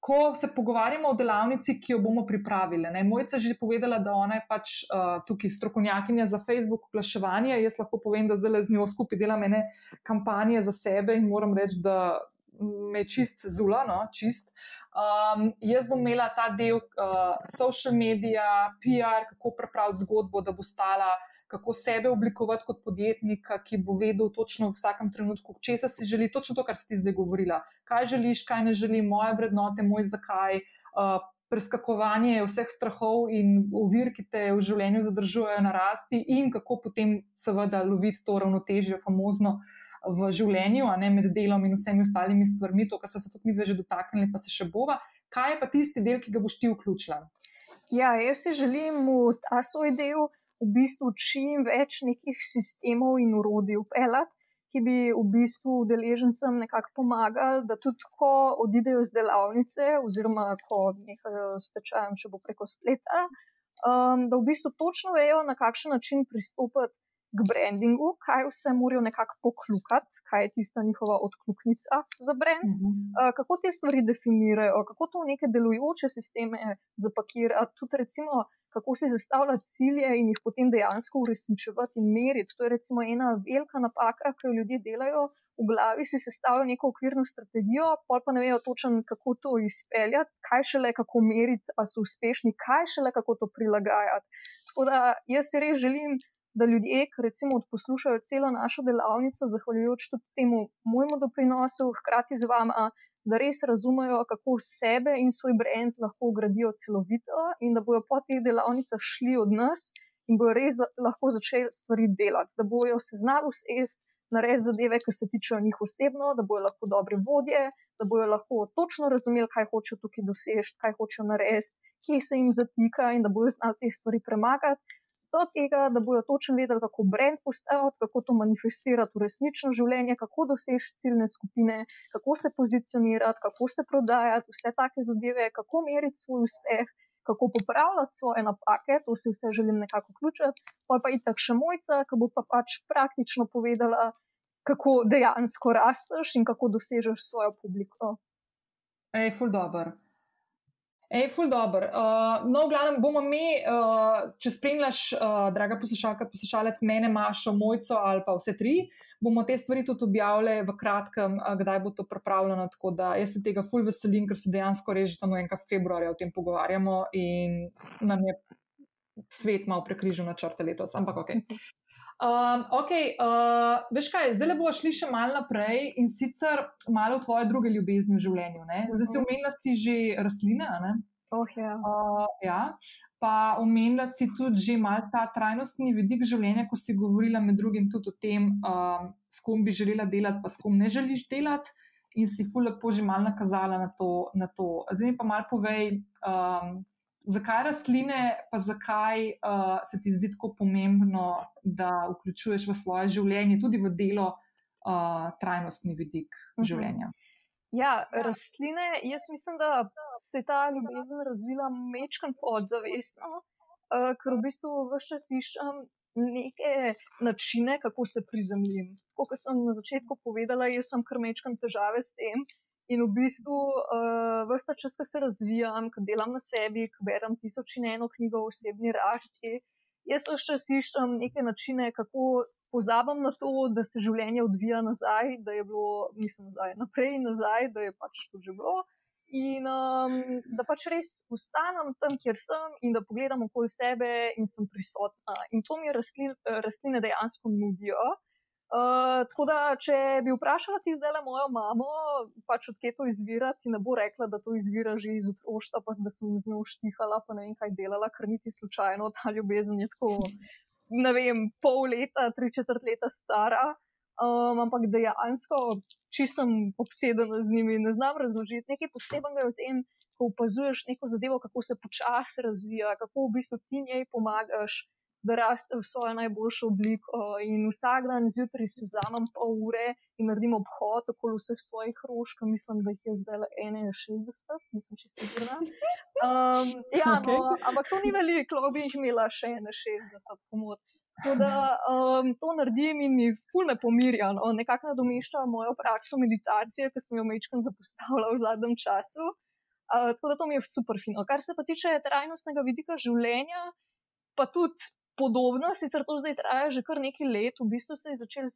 ko se pogovarjamo o delavnici, ki jo bomo pripravili. Ne? Mojca je že povedala, da ona je pač uh, tukaj strokovnjakinja za Facebook oglaševanje. Jaz lahko povem, da zdaj z njo skupaj delam ene kampanje za sebe in moram reči, da me čist zula, no, čist. Um, jaz bom imela ta del uh, social media, PR, kako pripraviti zgodbo, da bo stala kako sebe oblikovati kot podjetnika, ki bo vedel točno v vsakem trenutku, česa si želi, točno to, kar si ti zdaj govorila. Kaj želiš, kaj ne želiš, moje vrednote, moj zakaj. Uh, Preskakovanje vseh strahov in ovir, ki te v življenju zadržujejo na rasti, in kako potem, seveda, loviti to ravnotežje, famozno v življenju, a ne med delom in vsemi ostalimi stvarmi, to, kar so se tudi mi že dotaknili, pa se še bova. Kaj je pa tisti del, ki ga boš ti vključila? Ja, jaz si želim v ta svoj del v bistvu čim več nekih sistemov in urodij upeljati, ki bi v bistvu udeležencem nekako pomagali, da tudi ko odidejo iz delavnice, oziroma ko nehajo s tečajem, če bo preko spleta, um, da v bistvu točno vejo, na kakšen način pristopiti k brandingu, kaj vse morajo nekako poklukati, kaj je tista njihova odkluknica za brand, uh -huh. uh, kako te stvari definirajo, kako to v neke delujoče sisteme zapakirati, tudi recimo, kako si zastavljati cilje in jih potem dejansko uresničevati in meriti. To je recimo ena velika napaka, ki jo ljudje delajo v glavi, si sestavljajo neko okvirno strategijo, pa pa ne vejo točno, kako to izpeljati, kaj šele kako meriti, ali so uspešni, kaj šele kako to prilagajati. Tako da jaz si res želim, da ljudje, ki recimo poslušajo celo našo delavnico, zahvaljujoč tudi temu mojemu doprinosu, hkrati z vama, da res razumejo, kako sebe in svoj brand lahko ugradijo celovito in da bojo po teh delavnicah šli od nas in bojo res lahko začeli stvari delati, da bojo se znali usesti. Narediti zadeve, ki se tičejo njih osebno, da bojo lahko dobre vodje, da bojo lahko točno razumeli, kaj hočejo tukaj doseči, kaj hočejo narediti, kje se jim zatika in da bojo znali te stvari premagati, do tega, da bojo točno vedeli, kako brand postaviti, kako to manifestirati v resnično življenje, kako doseči ciljne skupine, kako se pozicionirati, kako se prodajati, vse take zadeve, kako meriti svoj uspeh. Kako popravljati svoje napake, to si vse želim nekako vključiti, pa pa itak še mojca, ki bo pa pač praktično povedala, kako dejansko rasteš in kako dosežeš svojo publiko. Ej, ful dobr. Ej, ful dobr. Uh, no, v glavnem bomo mi, uh, če spremljaš, uh, draga poslušalka, poslušalec, mene, Mašo, Mojco ali pa vse tri, bomo te stvari tudi objavili v kratkem, uh, kdaj bo to pripravljeno. Tako da jaz se tega ful veselim, ker se dejansko tam enega februarja o tem pogovarjamo in nam je svet malo prekrižil na črte letos, ampak ok. Um, ok, uh, veš kaj, zdaj boš šli še malo naprej in sicer malo v tvoje druge ljubezni v življenju. Ne? Zdaj si omenila mhm. si že rastline. Oh, ja. Uh, ja. Pa omenila si tudi že malo ta trajnostni vidik življenja, ko si govorila med drugim tudi o tem, um, s kom bi želela delati, pa s kom ne želiš delati. In si fulano že malo nakazala na to. Na to. Zdaj mi pa malo povej, um, zakaj rastline, pa zakaj uh, se ti zdi tako pomembno, da vključuješ v svoje življenje, tudi v delo, uh, trajnostni vidik mhm. življenja. Ja, rastline, jaz mislim, da se je ta ljubezen razvila mečkam podzavestno, uh, ker v bistvu vse čas iščem neke načine, kako se prizemljim. Kot sem na začetku povedala, jaz sem kar mečkam težave s tem, In v bistvu, uh, vsta čas, ko se razvijam, ko delam na sebi, ko berem tisoč in eno knjigo o osebni rasti, jaz vse čas iščem neke načine, kako pozabim na to, da se življenje odvija nazaj, da je bilo, mislim, nazaj, naprej in nazaj, da je pač to že bilo. In um, da pač res ostanem tam, kjer sem, in da pogledam okoli sebe in sem prisotna. In to mi rastline, rastline dejansko nudijo. Uh, tako da, če bi vprašala ti zdaj mojo mamo, pač odkje to izvira, ti ne bo rekla, da to izvira že iz otroštva, pa da sem z njo štihala, pa ne vem kaj delala, ker niti slučajno ta ljubezen je tako, ne vem, pol leta, tri četrt leta stara. Um, ampak dejansko, če sem obsedena z njimi, ne znam razložiti nekaj posebnega v tem, ko opazuješ neko zadevo, kako se počasi razvija, kako v bistvu ti njej pomagaš da raste v svojo najboljšo obliko. In vsak dan zjutraj si vzamem pol ure in naredim obhod okoli vseh svojih rožk, mislim, da jih je zdaj le 61, nisem čisto sigurna. Um, ja, no, ampak to ni veliko, lahko bi jih imela še 61, pomot. Tako da um, to naredim in mi fulno pomirja, no? nekako nadomešča mojo prakso meditacije, ki sem jo mečkam zapostavila v zadnjem času. Uh, tako da to mi je super fino. Kar se pa tiče trajnostnega vidika življenja, pa tudi podobno, sicer to zdaj traja že kar nekaj let, v bistvu se je začel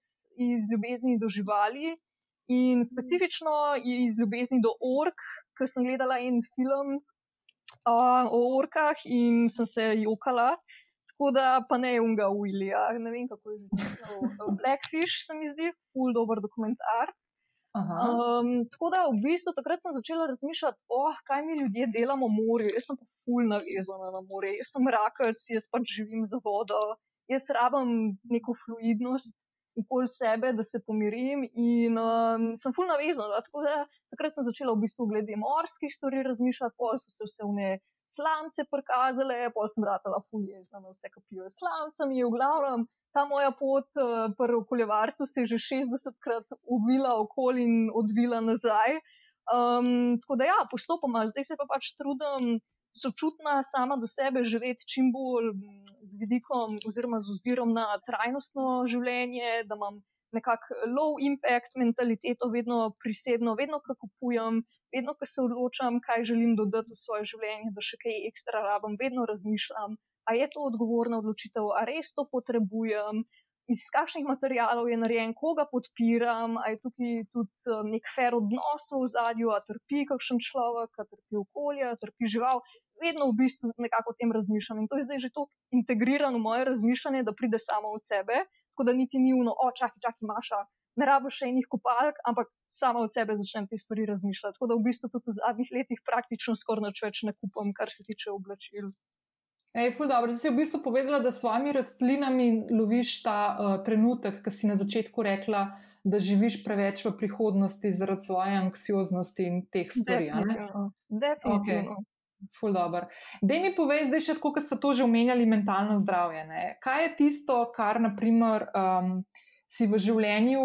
iz ljubezni do živali in specifično iz ljubezni do ork, ker sem gledala en film uh, o orkah in sem se jokala. Tako da pa ne unga Willija, ne vem kako je že. Blackfish se mi zdi, full dober dokumentarc. Um, tako da v bistvu takrat sem začela razmišljati, oh, kaj mi ljudje delamo v morju. Jaz sem pa ful navezana na morje, jaz sem rakalc, jaz pač živim za vodo, jaz rabim neko fluidnost okoli sebe, da se pomirim in um, sem ful navezana. Tako da takrat sem začela v bistvu glede morskih stvari razmišljati, pol so se vse vne slamce prikazale, pol sem ratala ful jezna na vse, ki pijo slamcami, v glavnem ta moja pot uh, pri okoljevarstvu se je že 60krat uvila okoli in odvila nazaj. Um, tako da ja, postopoma, zdaj se pa pač trudim sočutna sama do sebe, živeti čim bolj z vidikom oziroma z ozirom na trajnostno življenje, da imam nekako low impact mentaliteto, vedno prisedno, vedno ko kupujem, vedno ko se odločam, kaj želim dodati v svoje življenje, da še kaj ekstra rabim, vedno razmišljam, a je to odgovorna odločitev, a res to potrebujem, iz kakšnih materijalov je narejen, koga podpiram, ali je tukaj tudi um, nek fair odnos v zadju, ali trpi kakšen človek, ali trpi okolje, ali trpi žival. Vedno v bistvu nekako o tem razmišljam in to je zdaj že tako integrirano v moje razmišljanje, da pride samo od sebe, tako da niti ni uno, o, čakaj, čakaj, maša, ne rabo še enih kopalk, ampak sama od sebe začnem te stvari razmišljati. Tako da v bistvu tudi v zadnjih letih praktično skoraj nič več ne kupam, kar se tiče oblačil. Ej, ful, dobro. Zdaj si v bistvu povedala, da s svojimi rastlinami loviš ta uh, trenutek, ki si na začetku rekla, da živiš preveč v prihodnosti zaradi svoje anksioznosti in teh stvari. Definitivno. Definitivno. Okay. Ful, dobro. Dej mi povej, zdaj še tako, kot ste to že omenjali, mentalno zdravje. Ne? Kaj je tisto, kar naprimer, um, si v življenju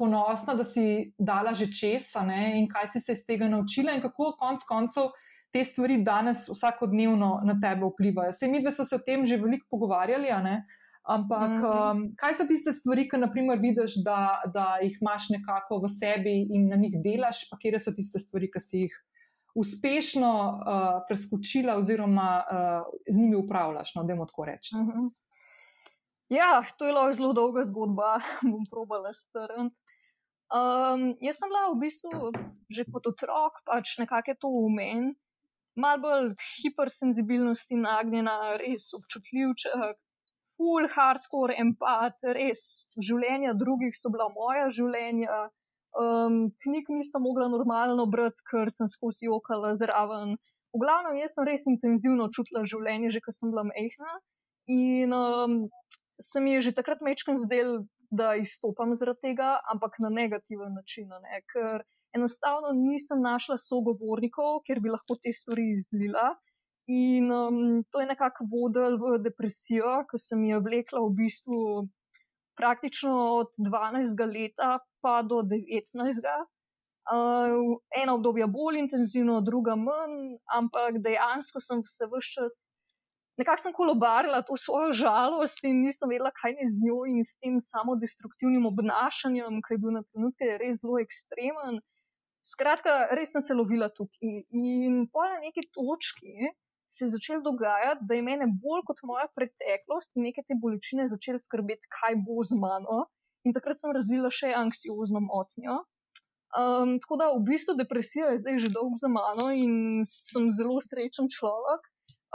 ponosna, da si dala že česa ne? in kaj si se iz tega naučila in kako konc koncev te stvari danes vsakodnevno na tebe vplivajo. Sej mi dve smo se o tem že veliko pogovarjali, ampak mm -hmm. um, kaj so tiste stvari, ki naprimer vidiš, da, da jih imaš nekako v sebi in na njih delaš, pa kje so tiste stvari, ki si jih uspešno uh, preskočila oziroma uh, z njimi upravljaš, no, da jim tako rečem. Mm -hmm. Ja, to je lahko zelo dolga zgodba, bom probala strniti. Um, jaz sem bila v bistvu že kot otrok, pač nekako to umen, malo bolj hipersenzibilnosti nagnjena, res občutljivček, full hardcore empat, res življenja drugih so bila moja življenja. Um, knjig nisem mogla normalno brati, ker sem skozi okala zraven. V glavnem, jaz sem res intenzivno čutila življenje, že ko sem bila mehna. In um, se mi je že takrat mečken zdel, da izstopam zaradi tega, ampak na negativen način. Ne? Ker enostavno nisem našla sogovornikov, ker bi lahko te stvari izlila. In um, to je nekako vodilo v depresijo, ki se mi je vlekla v bistvu praktično od 12. leta pa do 19. Uh, eno obdobje bolj intenzivno, druga manj, ampak dejansko sem se vse čas nekako sem kolobarila to svojo žalost in nisem vedela, kaj ne z njo in s tem samodestruktivnim obnašanjem, ki je bil na trenutke res zelo ekstremen. Skratka, res sem se lovila tukaj. In po neki točki se je začelo dogajati, da je mene bolj kot moja preteklost neke te bolečine začele skrbeti, kaj bo z mano. In takrat sem razvila še anksiozno motnjo. Um, tako da v bistvu depresija je zdaj že dolgo za mano in sem zelo srečen človek.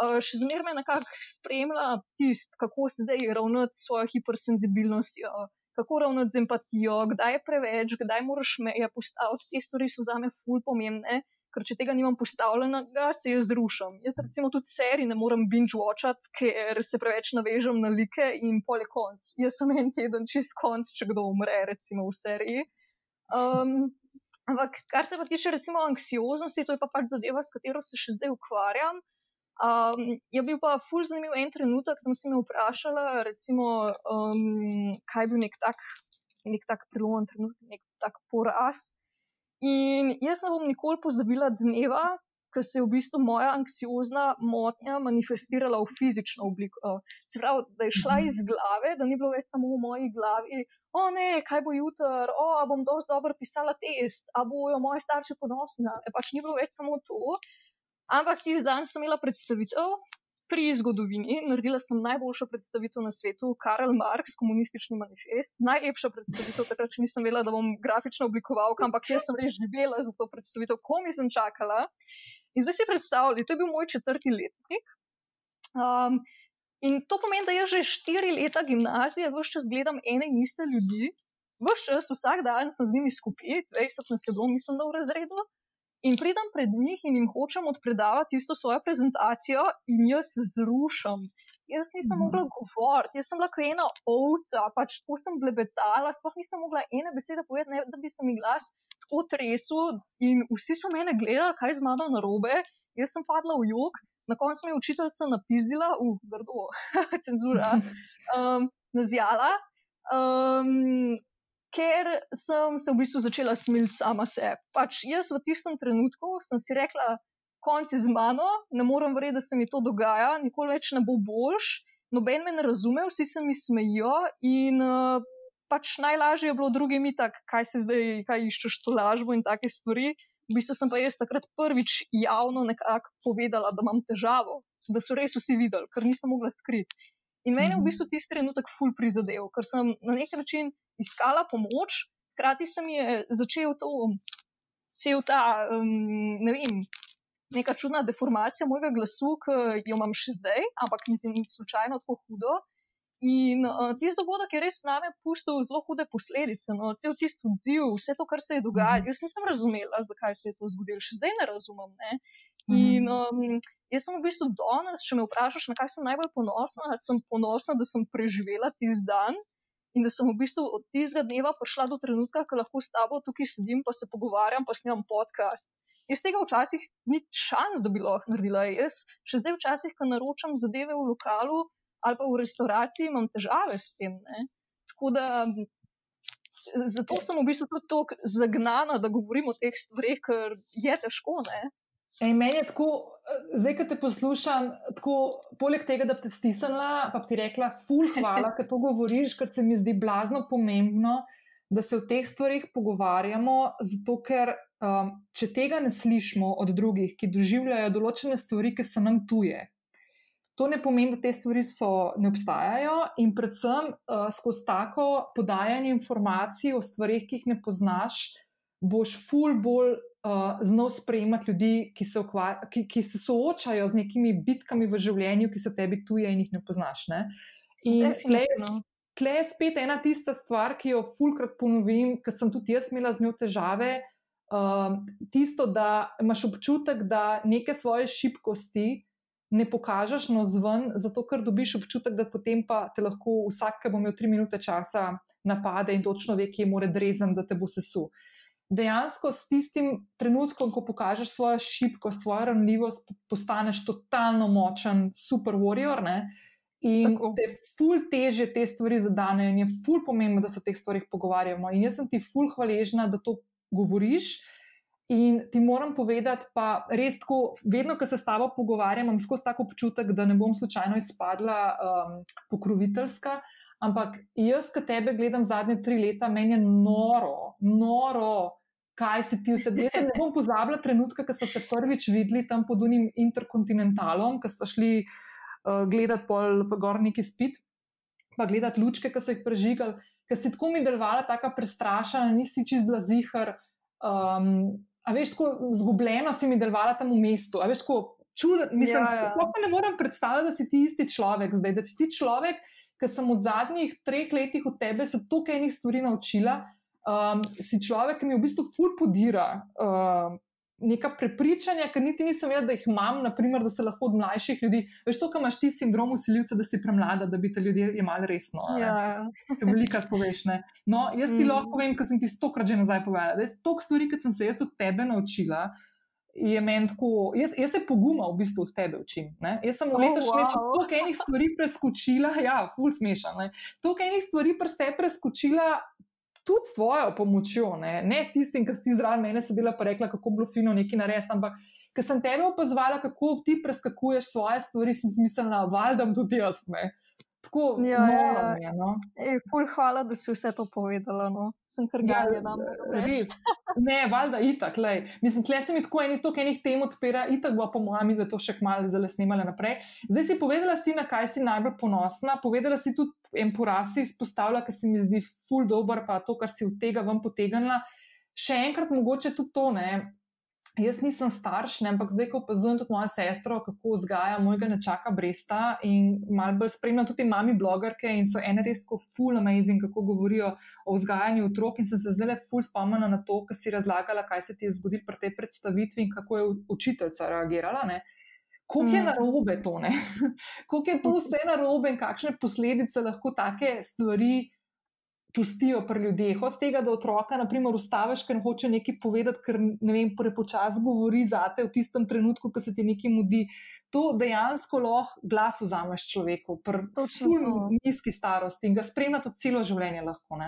Uh, še zmeraj me nekako spremlja tisto, kako se zdaj ravnati s svojo hipersenzibilnostjo, kako ravnati z empatijo, kdaj je preveč, kdaj moraš meje postaviti. Te stvari so za me ful pomembne, ker če tega nimam postavljenega, se jaz zrušam. Jaz recimo tudi serij ne morem binge-watchati, ker se preveč navežem na like in pole konc. Jaz sem en teden čez konc, če kdo umre, recimo v seriji. Um, ampak kar se pa tiče recimo anksioznosti, to je pa pač zadeva, s katero se še zdaj ukvarjam. Um, je bil pa ful zanimiv en trenutek, tam si me vprašala, recimo, um, kaj je bil nek tak, nek tak prelomen trenutek, nek tak poraz. In jaz ne bom nikoli pozabila dneva, ko se je v bistvu moja anksiozna motnja manifestirala v fizično obliko. Se pravi, da je šla iz glave, da ni bilo več samo v moji glavi, o ne, kaj bo jutr, o, bom dosti dobro pisala test, a bojo moji starši ponosni. Pač ni bilo več samo to, Ampak tisti dan sem imela predstavitev pri zgodovini, naredila sem najboljšo predstavitev na svetu, Karl Marx, komunistični manifest. Najlepša predstavitev, takrat še nisem vedela, da bom grafično oblikovalka, ampak jaz sem res živela za to predstavitev, komi sem čakala. In zdaj si predstavljali, to je bil moj četrti letnik. Um, in to pomeni, da jaz že štiri leta gimnazije vse čas gledam ene in iste ljudi, vse čas, vsak dan sem z njimi skupaj, 20 nas je bilo, mislim, da v razredu. In pridem pred njih in jim hočem odpredavati isto svojo prezentacijo, in jaz se zrušam. Jaz nisem mm. mogla govoriti, jaz sem bila kot ena ovca, pač tako sem blebetala, sploh nisem mogla ene besede povedati, da bi se mi glas tako tresel. In vsi so mene gledali, kaj z mano narobe, jaz sem padla v jug, na koncu mi je učiteljica napizdila, uf, uh, grdo, cenzura, um, nazjala. Um, ker sem se v bistvu začela smiliti sama sebe. Pač jaz v tistem trenutku sem si rekla, konci z mano, ne morem verjeti, da se mi to dogaja, nikoli več ne bo boljš, noben me ne razume, vsi se mi smejijo in uh, pač najlažje je bilo drugim itak, kaj se zdaj, kaj iščeš to lažbo in take stvari. V bistvu sem pa jaz takrat prvič javno nekako povedala, da imam težavo, da so res vsi videli, ker nisem mogla skriti. In meni je v bistvu tisti trenutek ful prizadev, ker sem na nek način iskala pomoč, hkrati se mi je začel to, cel ta, um, ne vem, neka čudna deformacija mojega glasu, ki jo imam še zdaj, ampak niti ni slučajno tako hudo. In uh, tisti dogodek je res name pustil zelo hude posledice, no, cel tisti odziv, vse to, kar se je dogajalo. Mhm. Jaz nisem razumela, zakaj se je to zgodilo, še zdaj ne razumem. Ne? In um, jaz sem v bistvu danes, če me vprašaš, na kaj sem najbolj ponosna, sem ponosna, da sem preživela tisti dan in da sem v bistvu od tistega dneva prišla do trenutka, ko lahko s tabo tukaj sedim, pa se pogovarjam, pa snemam podcast. Jaz tega včasih ni šans, da bi lahko naredila. Jaz še zdaj včasih, ko naročam zadeve v lokalu ali pa v restauraciji, imam težave s tem. Ne? Tako da zato sem v bistvu tudi tako zagnana, da govorim o teh stvareh, ker je težko. Ne? Ej, meni je tako, zdaj, ko te poslušam, tako, poleg tega, da bi te stisnila, pa bi ti rekla, ful, hvala, ker to govoriš, ker se mi zdi blazno pomembno, da se o teh stvarih pogovarjamo, zato ker um, če tega ne slišimo od drugih, ki doživljajo določene stvari, ki so nam tuje. To ne pomeni, da te stvari so, ne obstajajo, in predvsem uh, skozi tako podajanje informacij o stvarih, ki jih ne poznaš, boš ful bolj uh, znal sprejemati ljudi, ki se, ukvar, ki, ki se soočajo z nekimi bitkami v življenju, ki so tebi tuje in jih ne poznaš. Ne? In tle je spet ena tista stvar, ki jo fulkrat ponovim, ker sem tudi jaz imela z njo težave. Uh, tisto, da imaš občutek, da neke svoje šibkosti ne pokažeš na zven, zato ker dobiš občutek, da potem pa te lahko vsak, ki bo imel tri minute časa, napade in točno ve, kje more drezen, da te bo sesul dejansko s tistim trenutkom, ko pokažeš svojo šibkost, svojo ranljivost, postaneš totalno močen, super warrior. Ne? In Tako. te ful teže te stvari zadanejo, in je ful pomembno, da se o teh stvarih pogovarjamo. In jaz sem ti ful hvaležna, da to govoriš. In ti moram povedati, pa res tako, vedno, ko se s tabo pogovarjam, imam skozi tako občutek, da ne bom slučajno izpadla um, pokroviteljska, ampak jaz, ki tebe gledam zadnje tri leta, meni je noro, noro, kaj si ti vse. Jaz ne bom pozabila trenutka, ko smo se prvič videli tam pod unim interkontinentalom, ko smo šli uh, gledati pol po gorniki spit, pa gledati lučke, ki so jih prežigali, ker si tako mi delovala, tako prestrašena, nisi čist bila zihar. Um, a veš, tako zgubljeno si mi delovala tam v mestu. A veš, tako čudno, mislim, ja, ja. da ne morem predstavljati, da si ti isti človek zdaj, da si ti človek. Ker sem od zadnjih treh letih od tebe se toliko enih stvari naučila, um, si človek, ki mi v bistvu ful podira. Uh, Neka prepričanja, ki niti nisem vedela, da jih imam, naprimer, da se lahko od mlajših ljudi, veš, to, kar imaš ti sindrom usiljivca, da si premlada, da bi te ljudje jemali resno. Ja, veliko poveš. Ne? No, jaz ti mm. lahko povem, ker sem ti stokrat že nazaj povedala, da je stok stvari, ki sem se jaz od tebe naučila. Tako, jaz, jaz se poguma v bistvu od tebe učim. Ne? Jaz sem v oh, letošnjem letu wow. toliko enih stvari preskočila, ja, ful smešane. Toliko enih stvari pre se preskočila, tudi s tvojo pomočjo, ne, ne tistim, ki ti zraven mene sedela pa rekla, kako bilo fino nekaj narediti, ampak ker sem tebe opazovala, kako ti preskakuješ svoje stvari, sem zmislila, valjda tudi jaz. Ne. Tako ja, ja, ja. je. No. Ej, hvala, da si vse to povedala. No. Sem kar galjena. Ja, ne, valjda, itak. Lej. Mislim, tle se mi tako eni toliko enih tem odpira, itak bo po mojem, da to še kmalo zelo snimala naprej. Zdaj si povedala, si, na kaj si najbolj ponosna, povedala si tudi en poraz izpostavlja, ki se mi zdi ful dobr, pa to, kar si od tega vam potegnila. Še enkrat, mogoče tudi to ne. Jaz nisem starš, ne, ampak zdaj, ko opazujem tudi mojo sestro, kako vzgaja mojega nečaka Bresta in malo bolj spremljam tudi mami blogerke in so ene res tako full amazing, kako govorijo o vzgajanju otrok in sem se zdaj le full spomnila na to, kar si razlagala, kaj se ti je zgodilo pri tej predstavitvi in kako je učiteljica reagirala. Ne kako je mm. narobe to, kako je to vse narobe in kakšne posledice lahko take stvari pustijo pri ljudeh. Od tega, da otroka, naprimer, ustaviš, ker hoče nekaj povedati, ker ne vem, prepočasno govori za te v tistem trenutku, ko se ti nekaj mudi. To dejansko lahko glas vzameš človeku, pri nizki starosti in ga spremljati celo življenje. Lahko,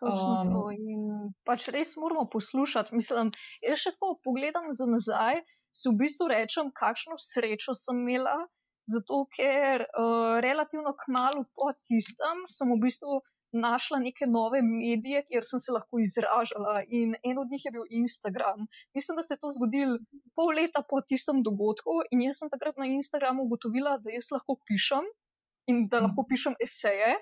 Točno um, to. In pač res moramo poslušati. Mislim, jaz še tako pogledam za nazaj si v bistvu rečem, kakšno srečo sem imela, zato ker uh, relativno kmalo po tistem sem v bistvu našla neke nove medije, kjer sem se lahko izražala. In en od njih je bil Instagram. Mislim, da se je to zgodilo pol leta po tistem dogodku, in jaz sem takrat na Instagramu ugotovila, da jaz lahko pišem in da lahko pišem eseje,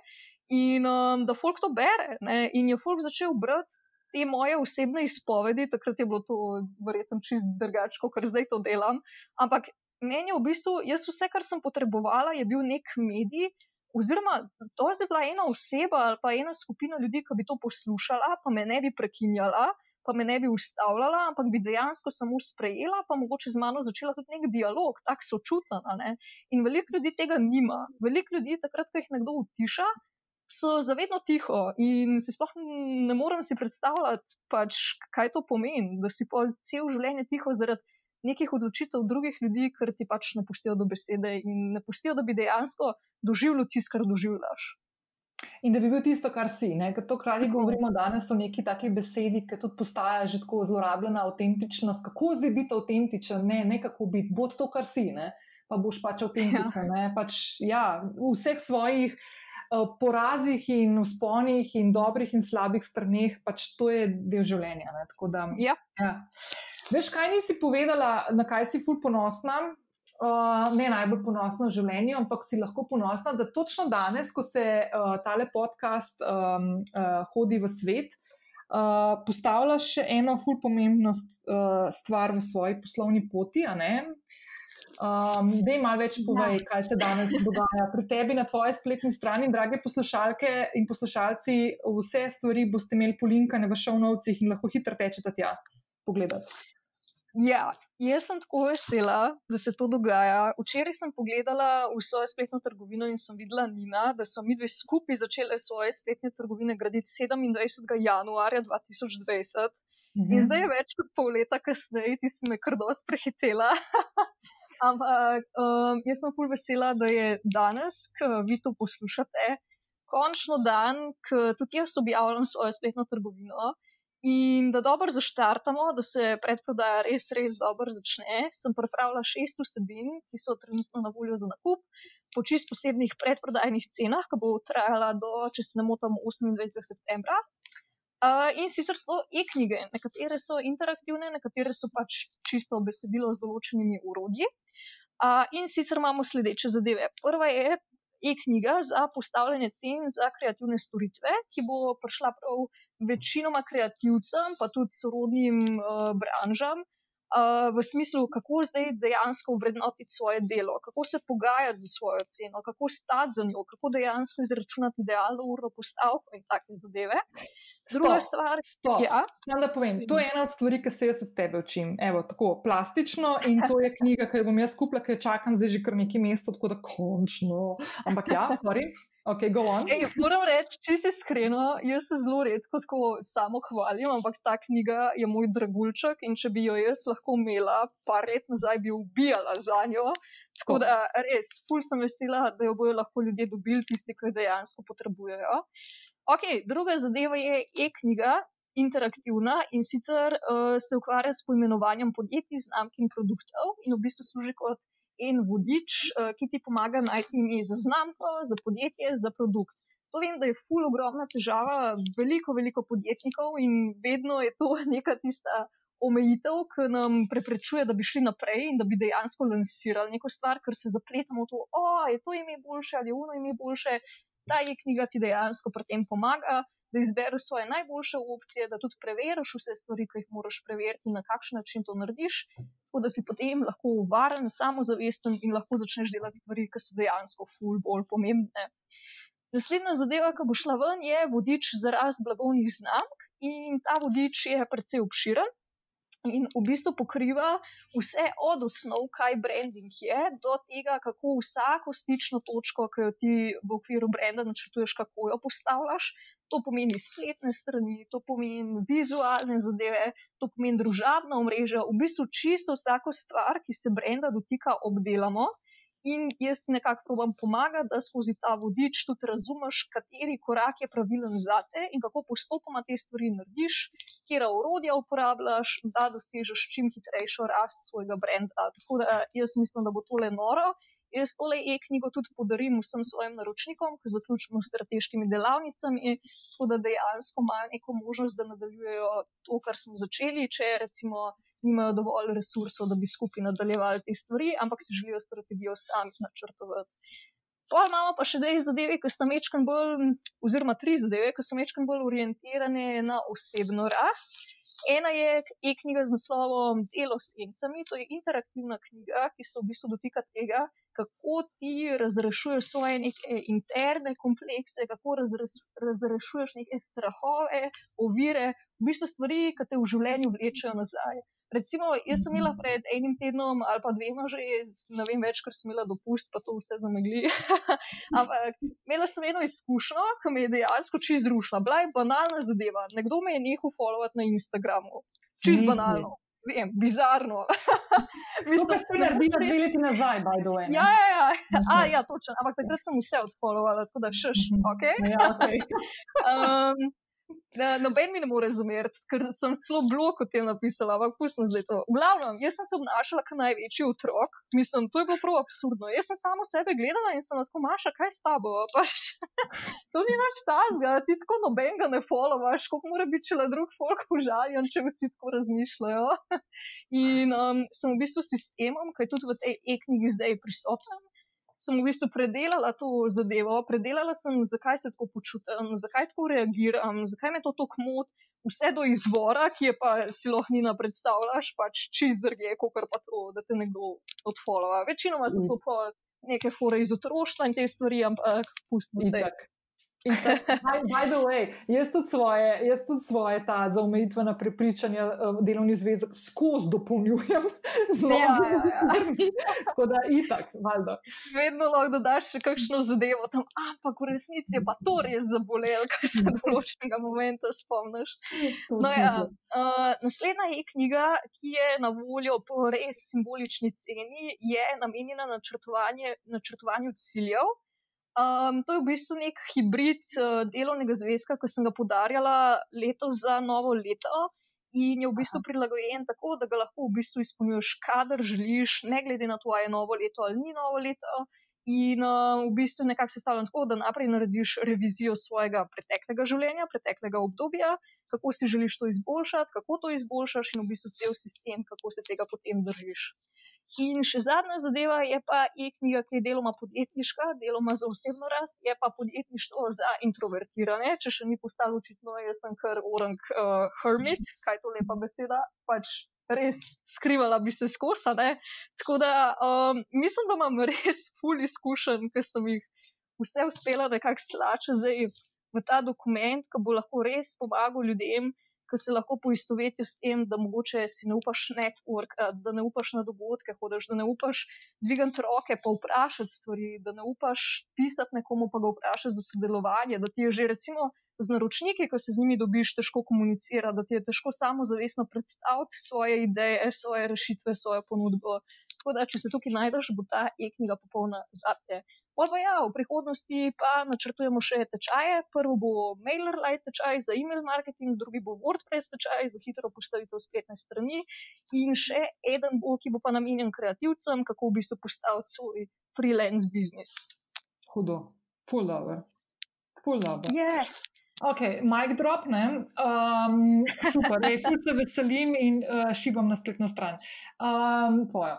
in um, da folk to bere. Ne? In je folk začel brati. Te moje osebne izpovedi, takrat je bilo to verjetno čist drugače, kot zdaj to delam. Ampak meni je v bistvu, jaz vse, kar sem potrebovala, je bil nek medij, Oziroma, to je bila ena oseba ali pa ena skupina ljudi, ki bi to poslušala, pa me ne bi prekinjala, pa me ne bi ustavljala, ampak bi dejansko samo sprejela, pa mogoče z mano začela tudi nek dialog, tako sočutna. Ne? In veliko ljudi tega nima. Veliko ljudi, takrat, ko jih nekdo utiša, so zavedno tiho in si sploh ne morem si predstavljati, pač, kaj to pomeni, da si pa cel življenje tiho zaradi nekih odločitev drugih ljudi, ker ti pač ne pustijo do besede in ne pustijo, da bi dejansko doživljal tisto, kar doživljaš. In da bi bil tisto, kar si. Ker to, kar govorimo danes, so neki taki besedi, ki tudi postajajo že tako zlorabljena, avtentičnost. Kako zdaj biti avtentičen, ne, ne kako biti, bod to, kar si. Ne? Pa boš pač avtentičen. Ja. Pač, ja, v vseh svojih uh, porazih in usponih in dobrih in slabih straneh, pač to je del življenja. Da, ja. Ja. Veš, kaj nisi povedala, na kaj si ful ponosna? Uh, ne najbolj ponosna v življenju, ampak si lahko ponosna, da točno danes, ko se uh, tale podcast um, uh, hodi v svet, uh, postavljaš še eno ful pomembno uh, stvar v svoji poslovni poti. Um, Dej malo več povej, ja. kaj se danes dogaja pri tebi na tvoji spletni strani, drage poslušalke in poslušalci. Vse stvari boste imeli polinkane v šovnovcih in lahko hitro tečete tja pogledati. Ja, jaz sem tako vesela, da se to dogaja. Včeraj sem pogledala v svojo spletno trgovino in sem videla Nina, da so mi dve skupaj začele svoje spletne trgovine graditi 27. januarja 2020. Mhm. In zdaj je več kot pol leta kasneje, ti si me kar dosti prehitela. Ampak um, jaz sem pol vesela, da je danes, ko vi to poslušate, končno dan, ko tudi jaz objavljam svojo spletno trgovino. In da dobro zaštartamo, da se predprodaja res, res dobro začne, sem pripravila šest vsebin, ki so trenutno na voljo za nakup, po čist posebnih predprodajnih cenah, ki bo trajala do, če se ne motim, 28. septembra. Uh, in sicer so e-knjige, nekatere so interaktivne, nekatere so pač čisto besedilo z določenimi urodji. Uh, in sicer imamo sledeče zadeve. Prva je e-knjiga za postavljanje cen za kreativne storitve, ki bo prišla prav večinoma kreativcem, pa tudi sorodnim uh, branžam, uh, v smislu, kako zdaj dejansko vrednotiti svoje delo, kako se pogajati za svojo ceno, kako stati za njo, kako dejansko izračunati idealno urno postavko in take zadeve. Druga stop, stvar, stop. Ja? da povem, to je ena od stvari, ki se jaz od tebe učim. Evo, tako plastično in to je knjiga, ki jo bom jaz kupila, ki jo čakam zdaj že kar nekaj mesecev, tako da končno. Ampak ja, stvari. Okay, Ej, moram reči, če si iskreno, jaz se zelo redko tako samo hvalim, ampak ta knjiga je moj dragulček in če bi jo jaz lahko imela, par let nazaj bi ubijala za njo. Tako da res, ful sem vesela, da jo bojo lahko ljudje dobili, tisti, ki jo dejansko potrebujejo. Ok, druga zadeva je e-knjiga, interaktivna in sicer uh, se ukvarja s poimenovanjem podjetij, znamk in produktov in v bistvu služi kot en vodič, eh, ki ti pomaga najti ime za znamko, za podjetje, za produkt. To vem, da je ful ogromna težava, veliko, veliko podjetnikov in vedno je to neka tista omejitev, ki nam preprečuje, da bi šli naprej in da bi dejansko lansirali neko stvar, ker se zapletamo v to, o, je to ime boljše ali je uno ime boljše. Ta je knjiga ti dejansko pri tem pomaga, da izbereš svoje najboljše opcije, da tudi preveriš vse stvari, ki jih moraš preveriti, na kakšen način to narediš, tako da si potem lahko varen, samozavesten in lahko začneš delati stvari, ki so dejansko ful bolj pomembne. Naslednja zadeva, ki bo šla ven, je vodič za rast blagovnih znamk in ta vodič je precej obširen. In v bistvu pokriva vse od osnov, kaj branding je, do tega, kako vsako stično točko, ki jo ti v okviru brenda načrtuješ, kako jo postavljaš, to pomeni spletne strani, to pomeni vizualne zadeve, to pomeni družabna omrežja, v bistvu čisto vsako stvar, ki se brenda dotika, obdelamo. In jaz ti nekako probam pomagati, da skozi ta vodič tudi razumeš, kateri korak je pravilen za te in kako postopoma te stvari narediš, kje orodja uporabljaš, da dosežeš čim hitrejšo rast svojega brenda. Tako da jaz mislim, da bo tole noro. Jaz tole e-knjigo tudi podarim vsem svojim naročnikom, ko zaključimo s strateškimi delavnicami, tako da dejansko imajo neko možnost, da nadaljujejo to, kar smo začeli, če recimo nimajo dovolj resursov, da bi skupaj nadaljevali te stvari, ampak si želijo strategijo sami načrtovati. Pol imamo pa še dve zadeve, ki so mečkan bolj, oziroma tri zadeve, ki so mečkan bolj orientirane na osebno rast. Ena je e-knjiga z naslovom Delo s sencami, to je interaktivna knjiga, ki se v bistvu dotika tega, kako ti razrešuješ svoje neke interne komplekse, kako razrešuješ neke strahove, ovire, v bistvu stvari, ki te v življenju vlečejo nazaj. Recimo, jaz sem imela pred enim tednom ali pa dvema že, ne vem več, ker sem imela dopust, pa to vse zamegli. Ampak imela sem eno izkušnjo, ki me je dejansko čez zrušila. Bila je banalna zadeva. Nekdo me je nehal followati na Instagramu. Čez banalno. Vem, bizarno. Mislim, da ste naredili dve leti nazaj, by the way. Ja, ja, ja. A, ja, točno. Ampak takrat sem vse odfollovala, tako da šeš, ok. Ja, okay. um, Noben mi ne more razumeti, ker sem celo blok o tem napisala, ampak pustimo zdaj to. V glavnem, jaz sem se obnašala kot največji otrok, mislim, to je bilo prav absurdno. Jaz sem samo sebe gledala in sem tako maša, kaj s tabo. Pač, to ni več tazga, ti tako noben ga ne followaš, koliko mora biti če le drug folk užaljen, če vsi tako razmišljajo. In um, sem v bistvu sistemom, ki je tudi v tej e-knjigi zdaj prisoten sem v bistvu predelala to zadevo, predelala sem, zakaj se tako počutim, zakaj tako reagiram, zakaj me to tako moti, vse do izvora, ki je pa si lahko nina predstavljaš, pač čist drge, kot pa to, da te nekdo odfollowa. Večinoma so to pa neke fore iz otroštva in te stvari, ampak pustimo zdaj. By the way, jaz tudi svoje, jaz tudi svoje ta zaumejitvena prepričanja um, delovni zvezek skozi dopolnjujem z novimi ja, ja, ja. Tako da, itak, valjda. Vedno lahko dodaš še kakšno zadevo tam, ampak v resnici je pa to res zabolelo, kar se določenega momenta spomniš. No, ja, uh, naslednja je knjiga, ki je na voljo po res simbolični ceni, je namenjena načrtovanju ciljev. Um, to je v bistvu nek hibrid uh, delovnega zvezka, ki sem ga podarjala letos za novo leto in je v bistvu prilagojen tako, da ga lahko v bistvu izpolnjuješ, kadar želiš, ne glede na to, ali je novo leto ali ni novo leto. In uh, v bistvu nekako sestavljam tako, da najprej narediš revizijo svojega preteklega življenja, preteklega obdobja, kako si želiš to izboljšati, kako to izboljšaš in v bistvu cel sistem, kako se tega potem držiš. In še zadnja zadeva je pa e-knjiga, ki je deloma podjetniška, deloma za osebno rast, je pa podjetništvo za introvertirane. Če še ni postalo očitno, jaz sem kar orang uh, hermit, kaj to lepa beseda, pač res skrivala bi se skosa. Tako da um, mislim, da imam res ful izkušen, ker sem jih vse uspela nekako slače zdaj v ta dokument, ki bo lahko res pomagal ljudem ki se lahko poistovetijo s tem, da mogoče si ne upaš network, da ne upaš na dogodke, hodiš, da ne upaš dvigati roke, pa vprašati stvari, da ne upaš pisati nekomu, pa ga vprašati za sodelovanje, da ti je že recimo z naročniki, ko se z njimi dobiš, težko komunicirati, da ti je težko samozavestno predstaviti svoje ideje, svoje rešitve, svojo ponudbo. Tako da, če se tukaj najdeš, bo ta e-knjiga popolna zate. Pa ja, v prihodnosti pa načrtujemo še tečaje. Prvo bo MailerLite tečaj za e-mail marketing, drugi bo WordPress tečaj za hitro postavitev spletne strani in še eden bo, ki bo pa namenjen kreativcem, kako v bistvu postaviti svoj freelance biznis. Hudo, full lover. Full lover. Yes. Ok, mic drop, ne. Um, super, res se veselim in uh, šibam na spletno stran. Um, uh,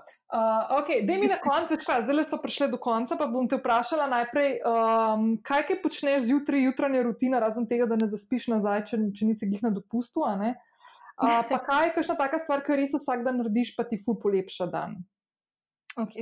ok, da mi na koncu, zdaj smo prišli do konca, pa bom te vprašala najprej, um, kaj kaj počneš zjutraj, jutranja rutina, razen tega, da ne zaspiš nazaj, če, če nisi jih na dopustu. Uh, pa kaj je kakšna taka stvar, ki res vsak dan narediš, pa ti fu polepša dan? Ok.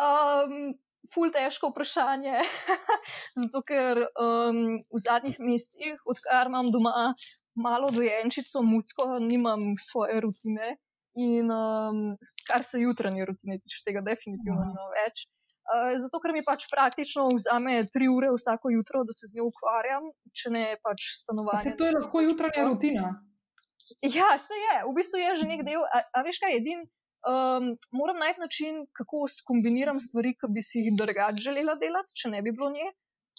Um, ful težko vprašanje, zato ker um, v zadnjih mesecih, odkar imam doma malo dojenčico, mucko, nimam svoje rutine in um, kar se jutranje rutine tiče, tega definitivno nimam več. Uh, zato, ker mi pač praktično vzame tri ure vsako jutro, da se z njo ukvarjam, če ne pač stanovanje. Se to je lahko jutranja rutina? Ja, se je, v bistvu je že nek del. A, a veš kaj, edin, um, moram najti način, kako skombiniram stvari, ki bi si jih drugače želela delati, če ne bi bilo nje.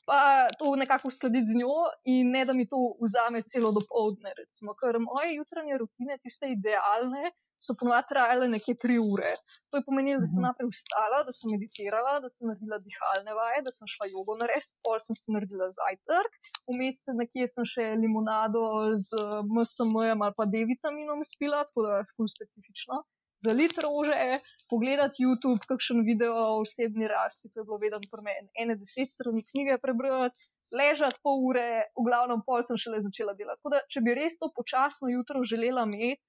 Pa to nekako uskladiti z njo, in ne da mi to vzame celo dopoledne. Ker moje jutranje rutine, tiste idealne, so ponovadi trajale nekje tri ure. To je pomenilo, da sem Mhm. najprej vstala, da sem meditirala, da sem naredila dihalne vaje, da sem šla jogo narediti, pol sem si naredila zajtrk, vmes se nekje sem še limonado z MSM-jem ali pa D-vitaminom spila, tako da je ful specifično. Zaliti rože, pogledati YouTube, kakšen video o osebni rasti, to je bilo vedno pri meni. Ene deset strani knjige prebrati, ležati pol ure, v glavnem pol sem šele začela delati. Tako da, če bi res to počasno jutro želela imeti,